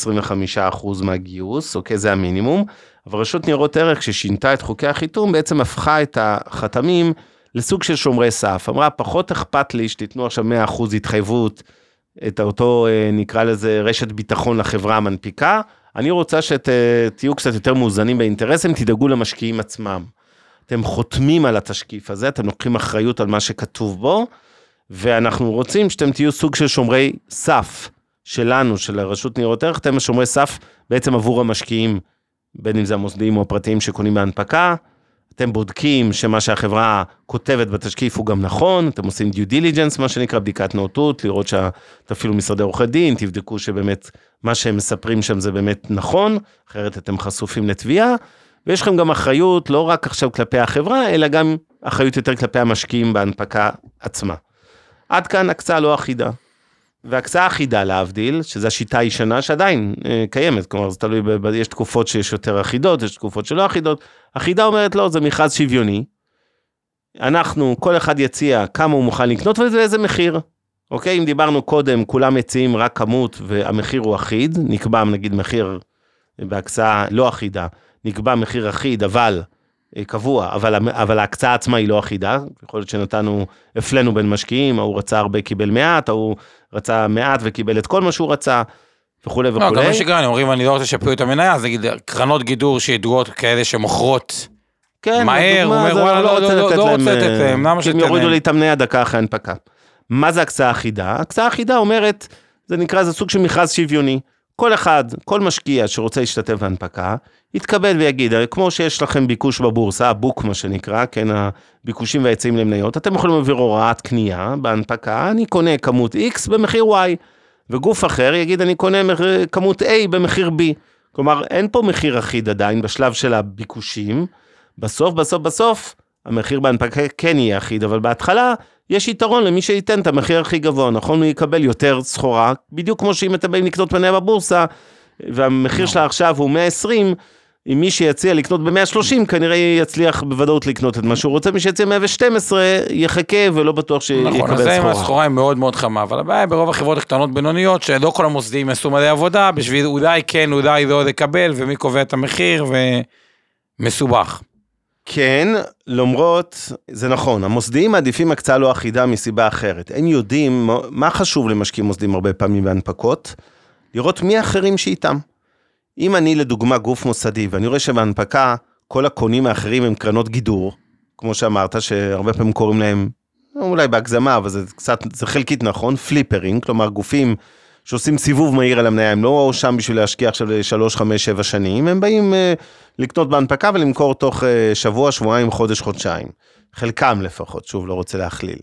מהגיוס, אוקיי? זה המינימום. אבל רשות ניירות ערך, כששינתה את חוקי החיתום, בעצם הפכה את החתמים לסוג של שומרי סף. אמרה, פחות אכפת לי שתיתנו עכשיו 100% התחייבות, את אותו, אה, נקרא לזה, רשת ביטחון לחברה המנפיקה. אני רוצה שתהיו קצת יותר מאוזנים באינטרסים, תדאגו למשקיעים עצמם. אתם חותמים על התשקיף הזה, אתם לוקחים אחריות על מה שכתוב בו, ואנחנו רוצים שאתם תהיו סוג של שומרי סף שלנו, של הרשות ניירות ערך, אתם שומרי סף בעצם עבור המשקיעים, בין אם זה המוסדיים או הפרטיים שקונים בהנפקה. אתם בודקים שמה שהחברה כותבת בתשקיף הוא גם נכון, אתם עושים דיו דיליג'נס, מה שנקרא בדיקת נאותות, לראות שתפעילו משרדי עורכי דין, תבדקו שבאמת מה שהם מספרים שם זה באמת נכון, אחרת אתם חשופים לתביעה, ויש לכם גם אחריות לא רק עכשיו כלפי החברה, אלא גם אחריות יותר כלפי המשקיעים בהנפקה עצמה. עד כאן הקצאה לא אחידה. והקצאה אחידה להבדיל, שזו השיטה הישנה שעדיין אה, קיימת, כלומר זה תלוי, ב, יש תקופות שיש יותר אחידות, יש תקופות שלא אחידות, אחידה אומרת לא, זה מכרז שוויוני, אנחנו, כל אחד יציע כמה הוא מוכן לקנות ובאיזה מחיר. אוקיי, אם דיברנו קודם, כולם מציעים רק כמות והמחיר הוא אחיד, נקבע נגיד מחיר בהקצאה לא אחידה, נקבע מחיר אחיד, אבל קבוע, אבל, אבל ההקצאה עצמה היא לא אחידה, יכול להיות שנתנו, הפלינו בין משקיעים, ההוא רצה הרבה, קיבל מעט, ההוא רצה מעט וקיבל את כל מה שהוא רצה, וכולי וכולי. לא, גם בשגרה, אומרים, אני לא רוצה לשפר את המניה, אז נגיד, קרנות גידור שידועות כאלה שמוכרות כן, מהר, הוא אומר, וואלה, לא, לא, לא, לא רוצה לתת להם, למה שתתן להם? יורידו לי את המניה דקה אחרי הנפקה. מה זה הקצאה אחידה? הקצאה אחידה אומרת, זה נקרא, זה סוג של מכרז שוויוני. כל אחד, כל משקיע שרוצה להשתתף בהנפקה, יתכבד ויגיד, כמו שיש לכם ביקוש בבורסה, הבוק מה שנקרא, כן, הביקושים והיצעים למניות, אתם יכולים להעביר הוראת קנייה בהנפקה, אני קונה כמות X במחיר Y, וגוף אחר יגיד, אני קונה כמות A במחיר B. כלומר, אין פה מחיר אחיד עדיין בשלב של הביקושים. בסוף, בסוף, בסוף, המחיר בהנפקה כן יהיה אחיד, אבל בהתחלה יש יתרון למי שייתן את המחיר הכי גבוה, נכון? הוא יקבל יותר סחורה, בדיוק כמו שאם אתם באים לקנות מניה בבורסה, והמחיר שלה עכשיו הוא 120, אם מי שיציע לקנות ב-130, כנראה יצליח בוודאות לקנות את מה שהוא רוצה, מי שיציע 112 יחכה ולא בטוח שיקבל סחורה. נכון, אז זה עם הסחורה היא מאוד מאוד חמה, אבל הבעיה ברוב החברות הקטנות בינוניות, שלא כל המוסדים יעשו מלא עבודה, בשביל אולי כן, אולי לא לקבל, ומי קובע את המחיר, ומסובך. כן, למרות, זה נכון, המוסדיים מעדיפים הקצאה לא אחידה מסיבה אחרת. הם יודעים מה חשוב למשקיעים מוסדיים הרבה פעמים בהנפקות, לראות מי האחרים שאיתם. אם אני לדוגמה גוף מוסדי ואני רואה שבהנפקה כל הקונים האחרים הם קרנות גידור, כמו שאמרת, שהרבה פעמים קוראים להם, אולי בהגזמה, אבל זה קצת, זה חלקית נכון, פליפרים, כלומר גופים שעושים סיבוב מהיר על המניה, הם לא שם בשביל להשקיע עכשיו לשלוש, חמש, שבע שנים, הם באים uh, לקנות בהנפקה ולמכור תוך uh, שבוע, שבועיים, חודש, חודשיים. חלקם לפחות, שוב, לא רוצה להכליל.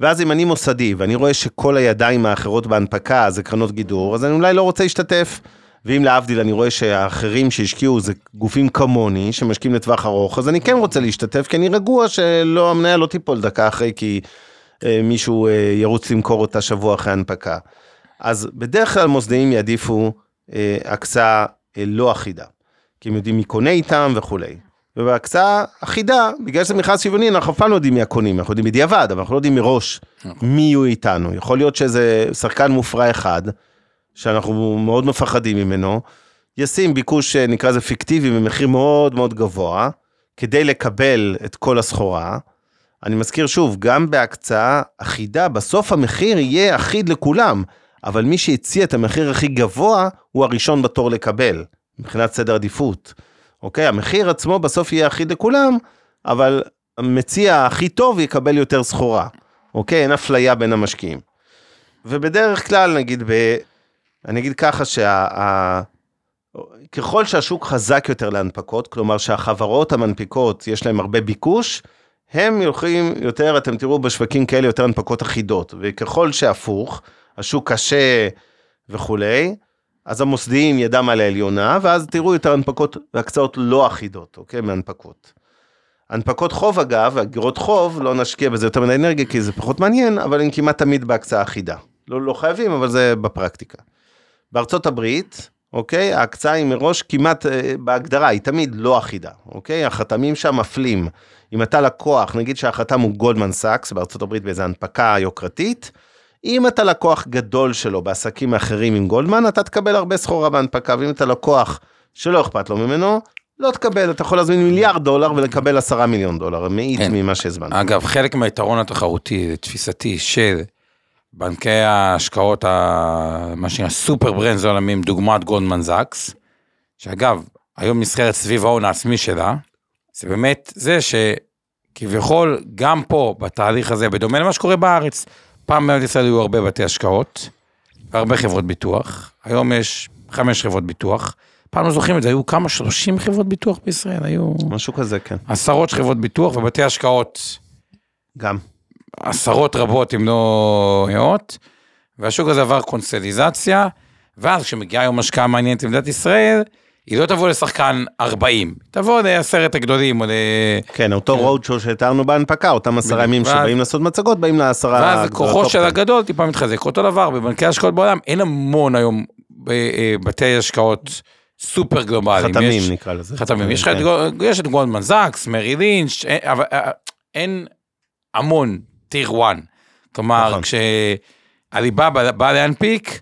ואז אם אני מוסדי ואני רואה שכל הידיים האחרות בהנפקה זה קרנות גידור, אז אני אולי לא רוצה להשתתף. ואם להבדיל אני רואה שהאחרים שהשקיעו זה גופים כמוני, שמשקיעים לטווח ארוך, אז אני כן רוצה להשתתף, כי אני רגוע שלא, המניה לא תיפול דקה אחרי, כי אה, מישהו אה, ירוץ למכור אותה שבוע אחרי הנפקה. אז בדרך כלל מוסדיים יעדיפו אה, הקצאה אה, לא אחידה, כי הם יודעים מי קונה איתם וכולי. ובהקצאה אחידה, בגלל שזה מכרז שוויוני, אנחנו אף פעם לא יודעים מי הקונים, אנחנו יודעים בדיעבד, אבל אנחנו לא יודעים מראש נכון. מי יהיו איתנו. יכול להיות שזה שחקן מופרע אחד, שאנחנו מאוד מפחדים ממנו, ישים ביקוש, אה, נקרא לזה פיקטיבי, במחיר מאוד מאוד גבוה, כדי לקבל את כל הסחורה. אני מזכיר שוב, גם בהקצאה אחידה, בסוף המחיר יהיה אחיד לכולם. אבל מי שהציע את המחיר הכי גבוה, הוא הראשון בתור לקבל, מבחינת סדר עדיפות. אוקיי, המחיר עצמו בסוף יהיה אחיד לכולם, אבל המציע הכי טוב יקבל יותר סחורה. אוקיי, אין אפליה בין המשקיעים. ובדרך כלל, נגיד, ב... אני אגיד ככה, שה... ככל שהשוק חזק יותר להנפקות, כלומר שהחברות המנפיקות יש להן הרבה ביקוש, הם הולכים יותר, אתם תראו בשווקים כאלה יותר הנפקות אחידות, וככל שהפוך, השוק קשה וכולי, אז המוסדיים ידם על העליונה, ואז תראו יותר הנפקות והקצאות לא אחידות, אוקיי? מהנפקות. הנפקות חוב אגב, אגרות חוב, לא נשקיע בזה יותר מדי אנרגיה כי זה פחות מעניין, אבל הן כמעט תמיד בהקצאה אחידה. לא, לא חייבים, אבל זה בפרקטיקה. בארצות הברית, אוקיי? ההקצאה היא מראש כמעט, אה, בהגדרה, היא תמיד לא אחידה, אוקיי? החתמים שם מפלים. אם אתה לקוח, נגיד שהחתם הוא גולדמן סאקס בארצות הברית באיזו הנפקה יוקרתית, אם אתה לקוח גדול שלו בעסקים אחרים עם גולדמן, אתה תקבל הרבה סחורה בהנפקה, ואם אתה לקוח שלא אכפת לו ממנו, לא תקבל, אתה יכול להזמין מיליארד דולר ולקבל עשרה מיליון דולר, מאית, כן. ממה שהזמנת. אגב, חלק מהיתרון התחרותי, תפיסתי, של בנקי ההשקעות, מה שנקרא super brands עולמיים, דוגמת גולדמן סאקס, שאגב, היום נסחרת סביב ההון העצמי שלה, זה באמת זה שכביכול, גם פה, בתהליך הזה, בדומה למה שקורה בארץ, פעם במדינת ישראל היו הרבה בתי השקעות, והרבה חברות ביטוח, היום יש חמש חברות ביטוח. פעם לא זוכרים את זה, היו כמה, 30 חברות ביטוח בישראל, היו... משהו כזה, כן. עשרות חברות ביטוח ובתי השקעות. גם. עשרות רבות, אם לא מאות, והשוק הזה עבר קונסטליזציה, ואז כשמגיעה היום השקעה מעניינת למדינת ישראל, היא לא תבוא לשחקן 40, תבוא לעשרת הגדולים, או ל... כן, אותו road show שתיארנו בהנפקה, אותם עשרה ימים שבאים לעשות מצגות, באים לעשרה... ואז כוחו של. הגדול טיפה מתחזק. אותו דבר, בבנקי השקעות בעולם, אין המון היום אה, בתי השקעות סופר גלובליים. חתמים יש- נקרא לזה. חתמים, יש כן. יש את גולדמן סאקס, מריל לינץ', אין- אבל אה, אין המון tier 1. כלומר, נכון. כשעליבאבא בא להנפיק,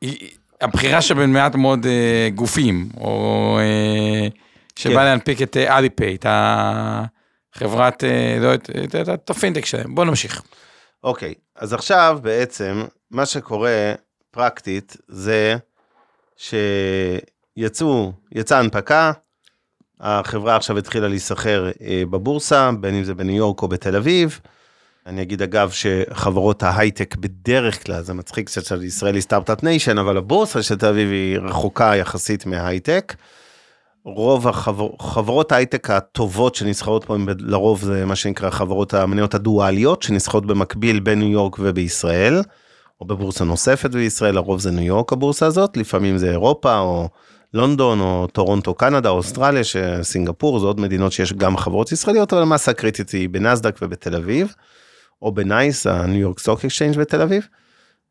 היא- הבחירה שבין מעט מאוד אה, גופים, או אה, שבא כן. להנפיק את אה, עליפיי, את החברת, אה, לא יודעת, את- את- את הפינטק שלהם. בוא נמשיך. אוקיי, אז עכשיו בעצם, מה שקורה פרקטית זה שיצאו, יצאה הנפקה, החברה עכשיו התחילה להיסחר אה, בבורסה, בין אם זה בניו יורק או בתל אביב. אני אגיד אגב שחברות ההייטק בדרך כלל, זה מצחיק קצת של ישראל היא start-up nation, אבל הבורסה של תל אביב היא רחוקה יחסית מההייטק. רוב החברות ההייטק הטובות שנסחרות פה, לרוב זה מה שנקרא חברות המניות הדואליות, שנסחרות במקביל בניו יורק ובישראל, או בבורסה נוספת בישראל, לרוב זה ניו יורק הבורסה הזאת, לפעמים זה אירופה או לונדון או טורונטו קנדה או אוסטרליה, סינגפור זה עוד מדינות שיש גם חברות ישראליות, אבל המסה הקריטית היא בנאסד"ק ובתל אביב, או ב-NYSE, ה-New York Stock Exchange בתל אביב.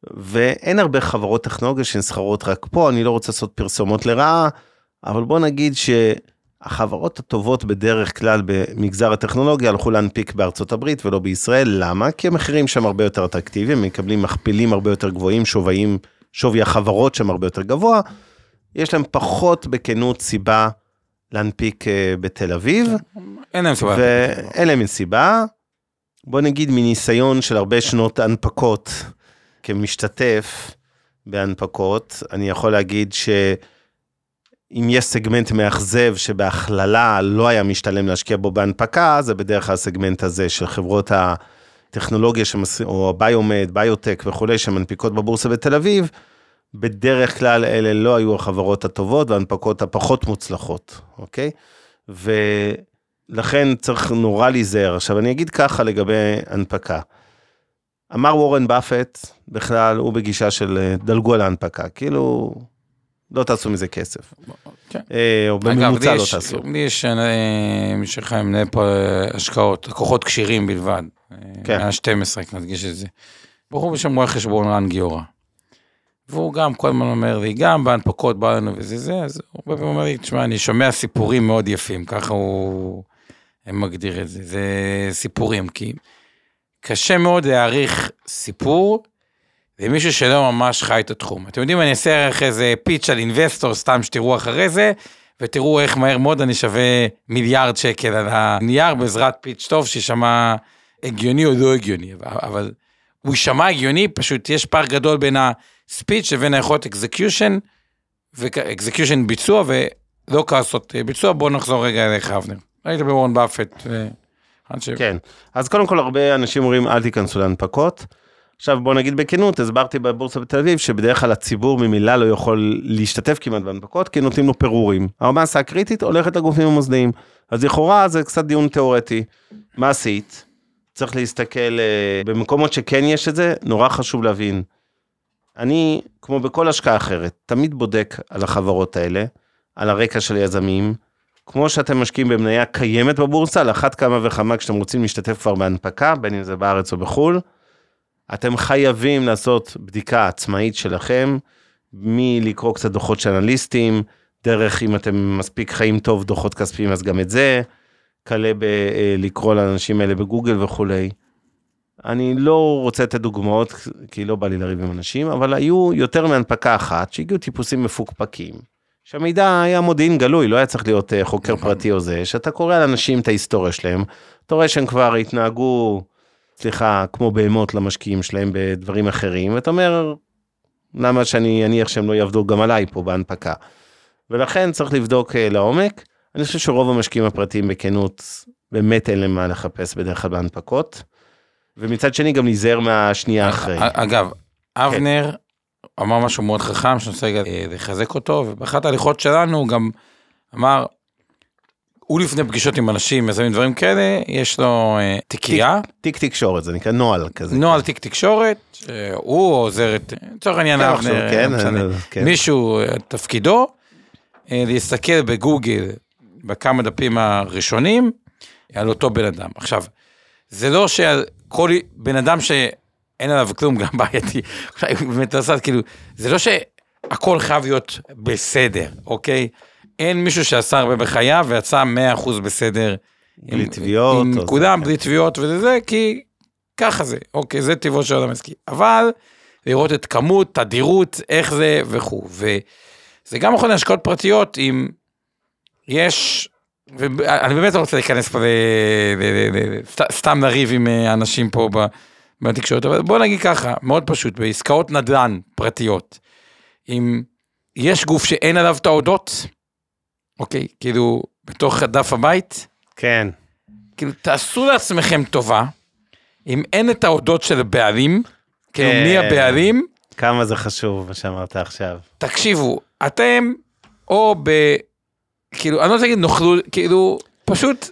ואין הרבה חברות טכנולוגיה שנסחרות רק פה, אני לא רוצה לעשות פרסומות לרעה, אבל בוא נגיד שהחברות הטובות בדרך כלל במגזר הטכנולוגיה הלכו להנפיק בארצות הברית ולא בישראל, למה? כי המחירים שם הרבה יותר אטרקטיביים, מקבלים מכפילים הרבה יותר גבוהים, שוויים, שווי החברות שם הרבה יותר גבוה, יש להם פחות בכנות סיבה להנפיק אה, בתל אביב. אין להם סיבה. ואין להם סיבה. בוא נגיד מניסיון של הרבה שנות הנפקות כמשתתף בהנפקות, אני יכול להגיד שאם יש סגמנט מאכזב שבהכללה לא היה משתלם להשקיע בו בהנפקה, זה בדרך כלל הסגמנט הזה של חברות הטכנולוגיה שמס... או הביומד, ביוטק וכולי, שמנפיקות בבורסה בתל אביב, בדרך כלל אלה לא היו החברות הטובות וההנפקות הפחות מוצלחות, אוקיי? ולכן צריך נורא להיזהר. עכשיו אני אגיד ככה לגבי הנפקה. אמר וורן באפט, בכלל הוא בגישה של אה, דלגו על ההנפקה, כאילו לא תעשו מזה כסף. כן. אה, או אגב, בממוצע לא יש- תעשו. לי יש אה, מי שחי מנהל פה השקעות, לקוחות כשירים בלבד. כן. כן. 12, רק נדגיש את זה. בחור בשם רואה חשבון רן גיורא. והוא גם כל הזמן אומר לי, גם בהנפקות בא לנו וזה זה, אז הוא הרבה פעמים אומר לי, תשמע, אני שומע סיפורים מאוד יפים, ככה הוא מגדיר את זה, זה סיפורים, כי קשה מאוד להעריך סיפור למישהו שלא ממש חי את התחום. אתם יודעים, אני אעשה אחרי זה pitch על אינבסטור, סתם שתראו אחרי זה, ותראו איך מהר מאוד אני שווה מיליארד שקל על הנייר בעזרת pitch טוב שישמע הגיוני או לא הגיוני, אבל- הוא יישמע הגיוני, פשוט יש פער גדול בין ה-speech לבין היכולת אקזקיושן, ואקזקיושן ביצוע, ולא לעשות אה, ביצוע. בואו נחזור רגע אליך, אבנר. היית בוורן באפט. עד ש- כן, אז קודם כל הרבה אנשים אומרים אל תיכנסו להנפקות. עכשיו בוא נגיד בכנות, הסברתי בבורסה בתל אביב שבדרך כלל הציבור ממילא לא יכול להשתתף כמעט בהנפקות, כי נותנים לו פירורים. המסה הקריטית הולכת לגופים המוסדיים. אז לכאורה זה קצת דיון תיאורטי. מה עשית? צריך להסתכל אה, במקומות שכן יש את זה, נורא חשוב להבין. אני, כמו בכל השקעה אחרת, תמיד בודק על החברות האלה, על הרקע של יזמים, כמו שאתם משקיעים במניה קיימת בבורסה, על אחת כמה וכמה כשאתם רוצים להשתתף כבר בהנפקה, בין אם זה בארץ או בחו"ל, אתם חייבים לעשות בדיקה עצמאית שלכם, מלקרוא קצת דוחות של אנליסטים, דרך אם אתם מספיק חיים טוב דוחות כספיים אז גם את זה, כלה בלקרוא לאנשים האלה בגוגל וכולי. אני לא רוצה לתת דוגמאות כי לא בא לי לריב עם אנשים, אבל היו יותר מהנפקה אחת שהגיעו טיפוסים מפוקפקים. שהמידע היה מודיעין גלוי, לא היה צריך להיות אה, חוקר פרטי או זה, שאתה קורא על אנשים את ההיסטוריה שלהם, אתה רואה שהם כבר התנהגו, סליחה, כמו בהמות למשקיעים שלהם בדברים אחרים, ואתה אומר, למה שאני אניח שהם לא יעבדו גם עליי פה בהנפקה. ולכן צריך לבדוק אה, לעומק. אני חושב שרוב המשקיעים הפרטיים בכנות, באמת אין להם מה לחפש בדרך כלל בהנפקות. ומצד שני גם להיזהר מהשנייה אחרי. א- אגב, אבנר אמר משהו מאוד חכם, שאני רוצה אה, לחזק אותו, ובאחת ההליכות שלנו הוא גם אמר, הוא לפני פגישות עם אנשים, מזמין דברים כאלה, יש לו אה, תיקייה, תיק תקשורת, זה נקרא נוהל כזה. נוהל תיק תקשורת, שהוא עוזר את, לצורך העניין כן, אבנר, אה, כן, לא. אה, כן. מישהו, אה, תפקידו, אה, להסתכל בגוגל בכמה דפים הראשונים על אותו בן אדם. עכשיו, זה לא שכל בן אדם שאין עליו כלום גם בעייתי, באמת לא עשה, כאילו, זה לא שהכל חייב להיות בסדר, אוקיי? אין מישהו שעשה הרבה בחייו ויצא 100% בסדר. בלי תביעות, עם כולם, זה, בלי תביעות וזה זה, כי ככה זה, אוקיי, זה טבעו של אדם עסקי. אבל לראות את כמות, תדירות, איך זה וכו'. וזה גם יכול להשקעות פרטיות אם יש, ואני באמת לא רוצה להיכנס פה, סתם לריב עם אה, אנשים פה בתקשורת, אבל בוא נגיד ככה, מאוד פשוט, בעסקאות נדל"ן פרטיות, אם יש גוף שאין עליו את ההודות, אוקיי, כאילו, בתוך דף הבית, כן. כאילו, תעשו לעצמכם טובה, אם אין את ההודות של הבעלים, כאילו, כן. מי הבעלים, כמה זה חשוב מה שאמרת עכשיו. תקשיבו, אתם, או ב... כאילו, אני לא רוצה להגיד נוכלו, כאילו, פשוט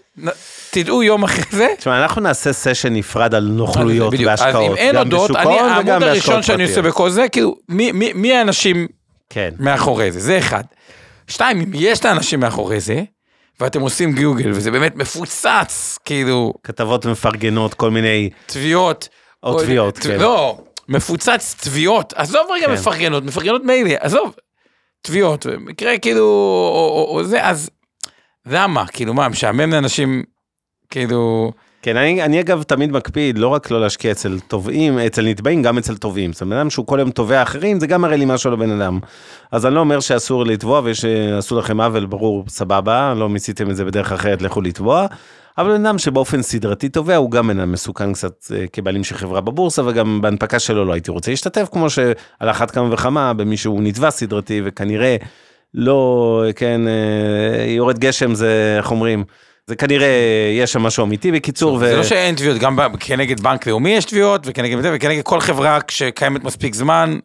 תדעו יום אחרי זה. תשמע, אנחנו נעשה סשן נפרד על נוכלויות בדיוק. אז. אם אין הודות, אני, העמוד הראשון שאני עושה. בכל זה, כאילו, מי, מי, מי האנשים כן. מאחורי זה? זה אחד. שתיים, אם יש את האנשים מאחורי זה, ואתם עושים גוגל, וזה באמת מפוצץ, כאילו, כתבות מפרגנות, כל מיני... תביעות. או תביעות, כן. לא, מפוצץ תביעות. עזוב רגע כן. מפרגנות, מפרגנות מילא, עזוב. תביעות, מקרה כאילו, או, או, או זה, אז למה? כאילו מה, משעמם לאנשים, כאילו, כן, אני, אני אגב תמיד מקפיד לא רק לא להשקיע אצל תובעים, אצל נתבעים, גם אצל תובעים. זאת אומרת, בן אדם שהוא כל היום תובע אחרים, זה גם מראה לי משהו לבן אדם. אז אני לא אומר שאסור לתבוע ושעשו לכם עוול, ברור, סבבה, לא מיציתם את זה בדרך אחרת, לכו לתבוע. אבל בן אדם שבאופן סדרתי תובע, הוא גם בן אדם מסוכן קצת אה, כבעלים של חברה בבורסה, וגם בהנפקה שלו לא הייתי רוצה להשתתף, כמו שעל אחת כמה וכמה במישהו נתבע סדרתי, וכנראה לא, כן, אה, יורד גשם זה, איך אומרים? זה כנראה, יש שם משהו אמיתי בקיצור, זה לא שאין תביעות, גם כנגד בנק לאומי יש תביעות, וכנגד וכנגד כל חברה שקיימת מספיק זמן,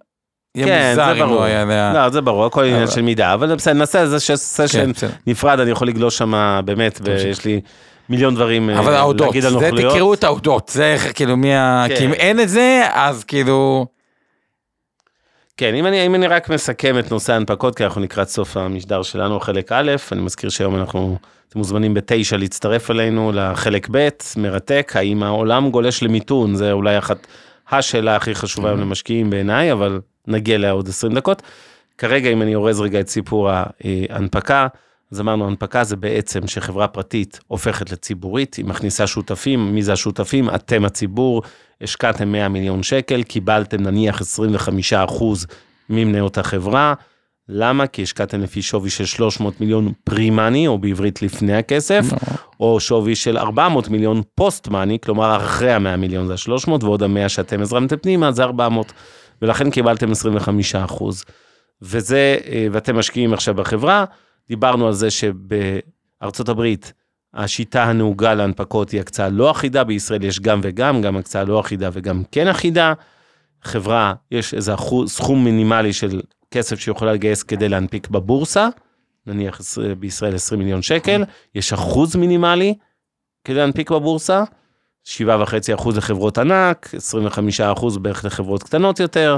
יהיה כן, מוזר זה אם ברור. לא היה... לא, זה ברור, הכל עניין אבל- של מידה, אבל בסדר, נעשה איזה סשן כן. נפרד, אני יכול לגלוש שם באמת, ויש לי מיליון דברים אה, אבל להגיד על זה נוכלויות. תקראו את ההודות, זה כאילו מי ה... כן. כי אם אין את זה, אז כאילו... כן, אם אני, אם אני רק מסכם את נושא ההנפקות, כי אנחנו לקראת סוף המשדר שלנו, חלק א', אני מזכיר שהיום אנחנו, אתם מוזמנים בתשע להצטרף אלינו לחלק ב', מרתק, האם העולם גולש למיתון, זה אולי אחת השאלה הכי חשובה היום למשקיעים בעיניי, אבל נגיע אליה עוד 20 דקות. כרגע, אם אני אורז רגע את סיפור ההנפקה, אז אמרנו, הנפקה זה בעצם שחברה פרטית הופכת לציבורית, היא מכניסה שותפים, מי זה השותפים? אתם הציבור, השקעתם 100 מיליון שקל, קיבלתם נניח 25 אחוז ממניות החברה. למה? כי השקעתם לפי שווי של 300 מיליון פרי-מאני, או בעברית לפני הכסף, או שווי של 400 מיליון פוסט-מאני, כלומר אחרי ה-100 מיליון זה ה-300, ועוד ה-100 שאתם הזרמתם פנימה זה 400, ולכן קיבלתם 25 אחוז. וזה, אה, ואתם משקיעים עכשיו בחברה, דיברנו על זה שבארצות הברית השיטה הנהוגה להנפקות היא הקצאה לא אחידה, בישראל יש גם וגם, גם הקצאה לא אחידה וגם כן אחידה. חברה, יש איזה אחוז, סכום מינימלי של כסף שיכולה לגייס כדי להנפיק בבורסה, נניח בישראל 20 מיליון שקל, יש אחוז מינימלי כדי להנפיק בבורסה, 7.5 אחוז לחברות ענק, 25 אחוז בערך לחברות קטנות יותר,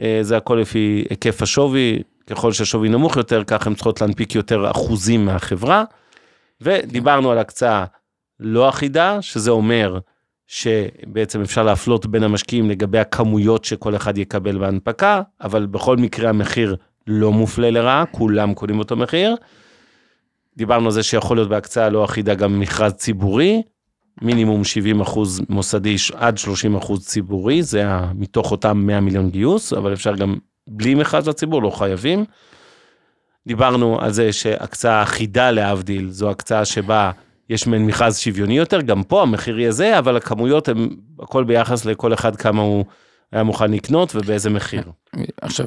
אה, זה הכל לפי היקף השווי, ככל שהשווי נמוך יותר, ככה הן צריכות להנפיק יותר אחוזים מהחברה. ודיברנו על הקצאה לא אחידה, שזה אומר שבעצם אפשר להפלות בין המשקיעים לגבי הכמויות שכל אחד יקבל בהנפקה, אבל בכל מקרה המחיר לא מופלה לרעה, כולם קונים אותו מחיר. דיברנו על זה שיכול להיות בהקצאה לא אחידה גם מכרז ציבורי, מינימום 70 אחוז מוסדי עד 30 אחוז ציבורי, זה מתוך אותם 100 מיליון גיוס, אבל אפשר גם בלי מכרז לציבור, לא חייבים. דיברנו על זה שהקצאה אחידה להבדיל, זו הקצאה שבה יש מעין מכרז שוויוני יותר, גם פה המחיר יהיה זה, אבל הכמויות הן הכל ביחס לכל אחד כמה הוא היה מוכן לקנות ובאיזה מחיר. עכשיו,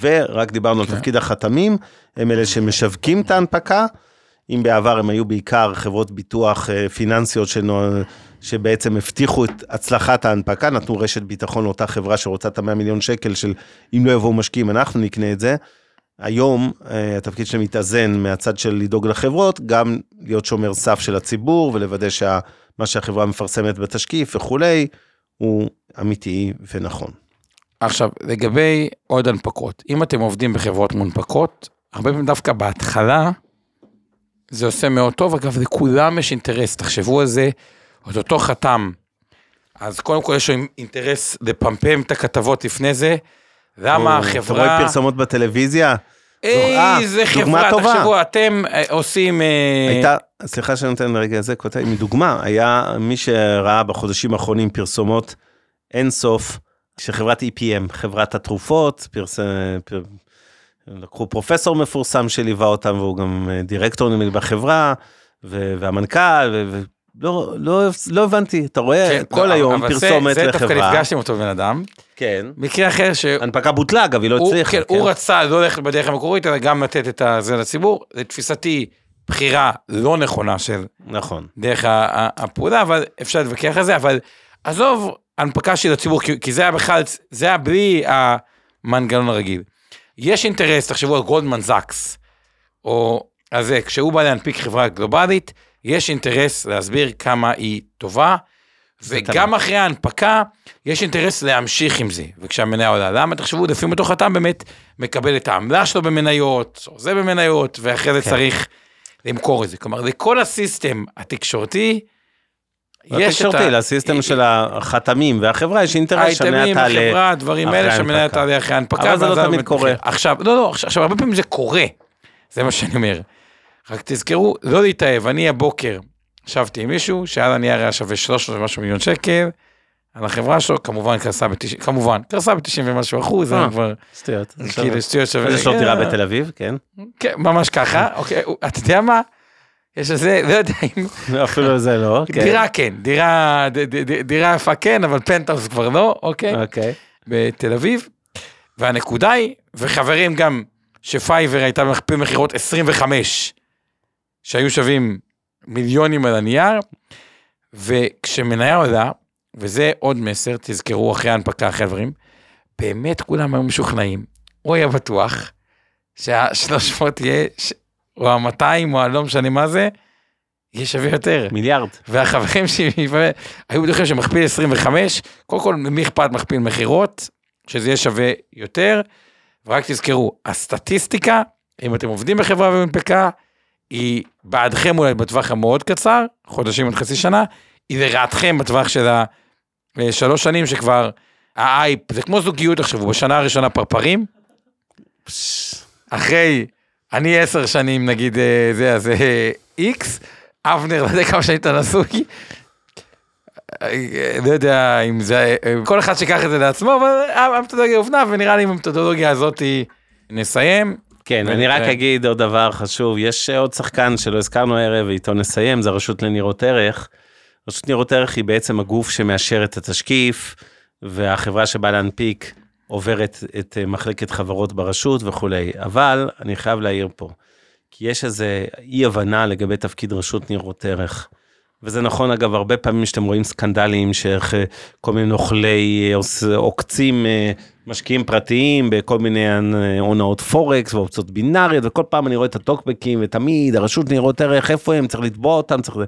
ורק דיברנו על כן. תפקיד החתמים, הם אלה שמשווקים את ההנפקה. אם בעבר הם היו בעיקר חברות ביטוח אה, פיננסיות שנו, שבעצם הבטיחו את הצלחת ההנפקה, נתנו רשת ביטחון לאותה חברה שרוצה את ה-100 מיליון שקל של אם לא יבואו משקיעים אנחנו נקנה את זה. היום אה, התפקיד שלהם מתאזן מהצד של לדאוג לחברות, גם להיות שומר סף של הציבור ולוודא שמה שהחברה מפרסמת בתשקיף וכולי, הוא אמיתי ונכון. עכשיו, לגבי עוד הנפקות, אם אתם עובדים בחברות מונפקות, הרבה פעמים דווקא בהתחלה, זה עושה מאוד טוב, אגב, לכולם יש אינטרס, תחשבו על זה, את אותו חתם. אז קודם כל יש לו אינטרס לפמפם את הכתבות לפני זה, למה או, אתה החברה... רואה פרסומות בטלוויזיה? איזה אה, חברה, טובה. תחשבו, אתם אה, עושים... אה, הייתה, סליחה שאני נותן לרגע הזה, כותב, מדוגמה, היה מי שראה בחודשים האחרונים פרסומות אין סוף של חברת EPM, חברת התרופות, פרס... פר... לקחו פרופסור מפורסם שליווה אותם והוא גם אה, דירקטור נדמה לי בחברה, ו... והמנכ"ל, ו... לא, לא, לא הבנתי, אתה רואה כן, כל לא, היום אבל זה- פרסומת זה דווקא לחברה. נפגשתי עם אותו בן אדם. כן. מקרה אחר שהוא הנפקה בוטלה אגב, היא לא הצליחה. כן, הוא רצה לא ללכת בדרך המקורית, אלא גם לתת את זה לציבור. לתפיסתי, בחירה לא נכונה של נכון. דרך הפעולה, אבל אפשר להתווכח על זה, אבל עזוב הנפקה של הציבור, כי, כי זה היה בכלל, זה היה בלי המנגנון הרגיל. יש אינטרס, תחשבו על גולדמן זקס, או על זה, כשהוא בא להנפיק חברה גלובלית, יש אינטרס להסביר כמה היא טובה, וגם אחרי ההנפקה, יש אינטרס להמשיך עם זה. וכשהמניה עולה, למה תחשבו, לפעמים אותו חתם באמת מקבל את העמלה שלו במניות, או זה במניות, ואחרי זה כן. צריך למכור את זה. כלומר, לכל הסיסטם התקשורתי, יש את ה... לסיסטם של החתמים והחברה יש אינטרס שהמניה האייטמים, תעלה. החברה, הדברים אחרי האלה, שהמניה ההנפקה. תעלה אחרי ההנפקה. אבל זה לא תמיד קורה. עכשיו, לא, לא, עכשיו, הרבה פעמים זה קורה, זה מה שאני אומר. רק תזכרו, לא להתאהב, אני הבוקר ישבתי עם מישהו שהיה לה נייר היה שווה 300 ומשהו מיליון שקל, על החברה שלו, כמובן קרסה ב-90, כמובן, קרסה ב-90 ומשהו אחוז, זה אה, כבר, שטויות. כאילו שטויות שווה. יש לו כן, דירה בתל אביב, כן. כן, ממש ככה, אוקיי, אתה יודע מה? יש איזה, לא יודע אם, אפילו זה לא, כן. דירה כן, דירה, דירה יפה כן, אבל פנטהאוס כבר לא, אוקיי? אוקיי. בתל אביב, והנקודה היא, וחברים גם, שפייבר הייתה במכפיל מכירות 25, שהיו שווים מיליונים על הנייר, וכשמניה עולה, וזה עוד מסר, תזכרו אחרי ההנפקה, חברים, באמת כולם היו משוכנעים, הוא היה בטוח שה-300 יהיה, או ה-200 או הלא משנה מה זה, יהיה שווה יותר. מיליארד. והחברים שלי היו בטוחים שמכפיל 25, קודם כל, למי אכפת מכפיל מכירות, שזה יהיה שווה יותר, ורק תזכרו, הסטטיסטיקה, אם אתם עובדים בחברה ומנפקה, היא בעדכם אולי בטווח המאוד קצר, חודשים עד חצי שנה, היא לרעתכם בטווח של השלוש שנים שכבר האייפ, זה כמו זוגיות עכשיו, בשנה הראשונה פרפרים, אחרי, אני עשר שנים נגיד אה, זה, אז אה, איקס, אבנר, לא יודע כמה שנים אתה נשוי, אה, לא יודע אם זה, אה, כל אחד שיקח את זה לעצמו, אבל המתודולוגיה הובנה, ונראה לי עם המתודולוגיה הזאת נסיים. כן, אני רק. אגיד עוד דבר חשוב, יש עוד שחקן שלא הזכרנו הערב ואיתו נסיים, זה הרשות לניירות ערך. רשות ניירות ערך היא בעצם הגוף שמאשר את התשקיף, והחברה שבאה להנפיק עוברת את אה, מחלקת חברות ברשות וכולי. אבל אני חייב להעיר פה, כי יש איזה אי הבנה לגבי תפקיד רשות ניירות ערך. וזה נכון אגב הרבה פעמים שאתם רואים סקנדלים שאיך אה, כל מיני נוכלי אה, עוקצים אה, משקיעים פרטיים בכל מיני הונאות פורקס ואופציות בינאריות וכל פעם אני רואה את הטוקבקים ותמיד הרשות ניירות ערך איפה הם צריך לתבוע אותם צריך. זה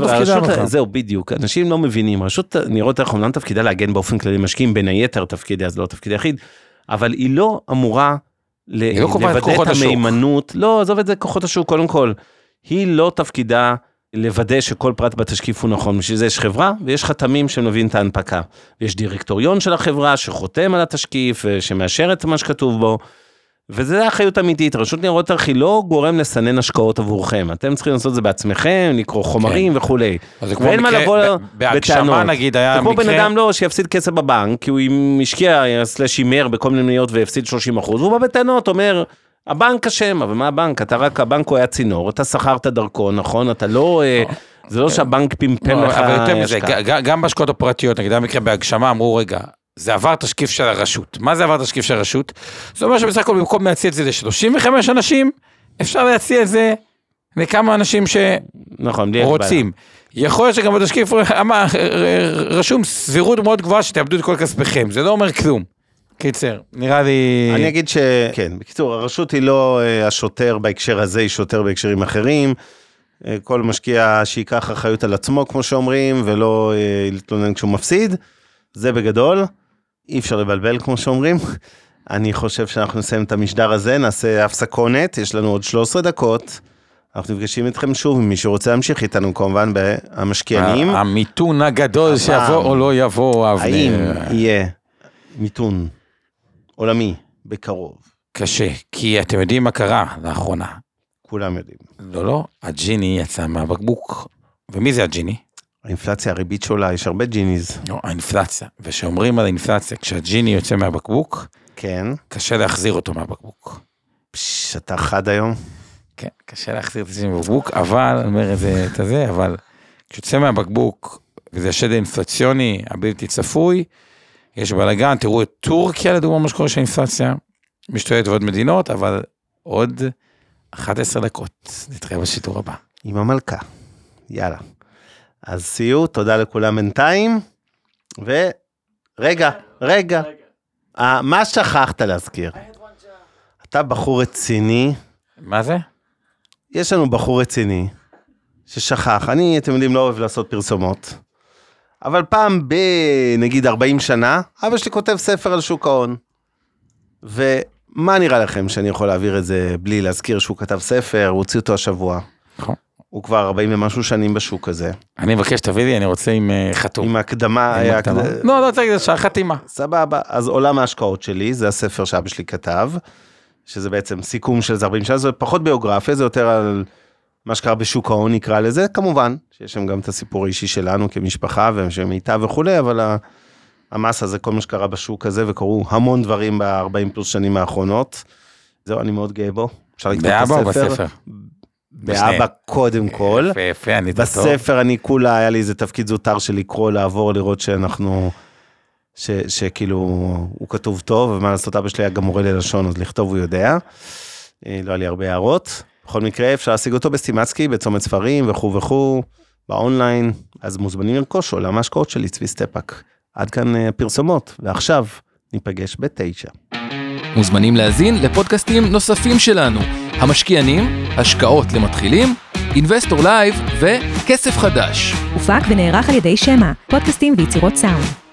תפקידם הרשות- בכלל. זהו בדיוק אנשים לא מבינים רשות ניירות ערך אומנם תפקידה להגן באופן כללי משקיעים בין היתר תפקידיה זה לא תפקיד יחיד אבל היא לא אמורה היא לא קובעת לוודא כוחות את השוק. המהימנות לא עזוב את זה כוחות השוק קודם כל. היא לא תפקידה לוודא שכל פרט בתשקיף הוא נכון, בשביל זה יש חברה ויש חתמים שמביאים את ההנפקה. ויש דירקטוריון של החברה שחותם על התשקיף ושמאשר את מה שכתוב בו. וזה האחריות אמיתית, רשות ניירות ערך היא לא גורם לסנן השקעות עבורכם, אתם צריכים לעשות את זה בעצמכם, לקרוא חומרים וכולי. זה כמו ואין מה מקרה- לבוא ב- בהגשמה בטענות. נגיד היה זה כמו בן מקרה, אדם לא שיפסיד כסף בבנק, כי הוא השקיע סלש הימר בכל מיני מניות והפסיד 30 אחוז, והוא בא בטענות, אומר, הבנק אשם, אבל מה הבנק? אתה רק, הבנק הוא היה צינור, אתה שכרת דרכון, נכון? אתה לא, אה, זה לא שהבנק פמפם לא, לך אבל יותר מזה, גם בהשקעות הפרטיות, נגיד היה מקרה בהגשמה, אמרו רגע, זה עבר תשקיף של הרשות. מה זה עבר תשקיף של הרשות? זה אומר שבסך הכל במקום להציע את זה ל-35 אנשים, אפשר להציע את זה לכמה אנשים נכון. שרוצים. יכול להיות שגם בתשקיף אמר, רשום סבירות מאוד גבוהה שתאבדו את כל כספיכם, זה לא אומר כלום. קיצר, נראה לי... אני אגיד שכן, בקיצור, הרשות היא לא אה, השוטר בהקשר הזה, היא שוטר בהקשרים אחרים. אה, כל משקיע שייקח אחריות על עצמו, כמו שאומרים, ולא אה, להתלונן כשהוא מפסיד. זה בגדול. אי אפשר לבלבל, כמו שאומרים. אני חושב שאנחנו נסיים את המשדר הזה, נעשה הפסקונת, יש לנו עוד 13 דקות. אנחנו נפגשים איתכם שוב, אם מישהו רוצה להמשיך איתנו כמובן ב"המשקיענים". המיתון הגדול. שיבוא או לא יבוא, אבנר. האם יהיה מיתון עולמי בקרוב? קשה, כי אתם יודעים מה קרה לאחרונה. כולם יודעים. לא, לא, הג'יני יצא מהבקבוק. ומי זה הג'יני? האינפלציה, הריבית שעולה, יש הרבה ג'יניז. לא, האינפלציה. וכשאומרים על אינפלציה, כשהג'יני יוצא מהבקבוק, כן. קשה להחזיר אותו מהבקבוק. פש, אתה חד היום. כן, קשה להחזיר את הג'יני מהבקבוק, אבל, אני אומר את זה, את הזה, אבל כשיוצא מהבקבוק, וזה השד האינפלציוני הבלתי צפוי, יש בלאגן, תראו את טורקיה לדוגמה, מה שקורה שהאינפלציה משתוללת ועוד מדינות, אבל עוד 11 דקות, נתראה בשידור הבא. עם המלכה. יאללה. אז סיור, תודה לכולם בינתיים. ורגע, רגע. אה, מה שכחת להזכיר? אתה בחור רציני, מה זה? יש לנו בחור רציני ששכח. אני, אתם יודעים, לא אוהב לעשות פרסומות. אבל פעם ב... נגיד 40 שנה, אבא שלי כותב ספר על שוק ההון. ומה נראה לכם שאני יכול להעביר את זה בלי להזכיר שהוא כתב ספר, הוא הוציא אותו השבוע. נכון. הוא כבר 40 ומשהו שנים בשוק הזה. אני מבקש שתביא לי, אני רוצה עם אה, חתום. עם הקדמה, עם היה... הקדמה. הקד- לא, לא צריך ישר חתימה. סבבה, אז עולם ההשקעות שלי, זה הספר שאבא שלי כתב, שזה בעצם סיכום של איזה 40 שנה, זה פחות ביוגרפיה, זה יותר על מה שקרה בשוק ההון נקרא לזה, כמובן, שיש שם גם את הסיפור האישי שלנו כמשפחה ושל מיטב וכולי, אבל המסה זה כל מה שקרה בשוק הזה, וקרו המון דברים ב-40 פלוס שנים האחרונות. זהו, אני מאוד גאה בו. אפשר לקרוא את באבא או הספר. בספר? באבא קודם כל. יפה, יפה, ענית טוב. בספר אני כולה, היה לי איזה תפקיד זוטר של לקרוא, לעבור, לראות שאנחנו, ש, שכאילו, הוא כתוב טוב, ומה לעשות, אבא שלי היה גם מורה ללשון, אז לכתוב הוא יודע. אה, לא היה לי הרבה הערות. בכל מקרה, אפשר להשיג אותו בסטימצקי, בצומת ספרים וכו' וכו', ב-online, אז מוזמנים לרכוש עולם ההשקעות שלי, צבי סטפאק. עד כאן אה, הפרסומות, ועכשיו ניפגש בתשע. מוזמנים להאזין לפודקאסטים נוספים שלנו, המשקיענים, השקעות למתחילים, אינבסטור לייב וכסף חדש. הופק ונערך על ידי שמע, פודקאסטים ויצירות סאונד.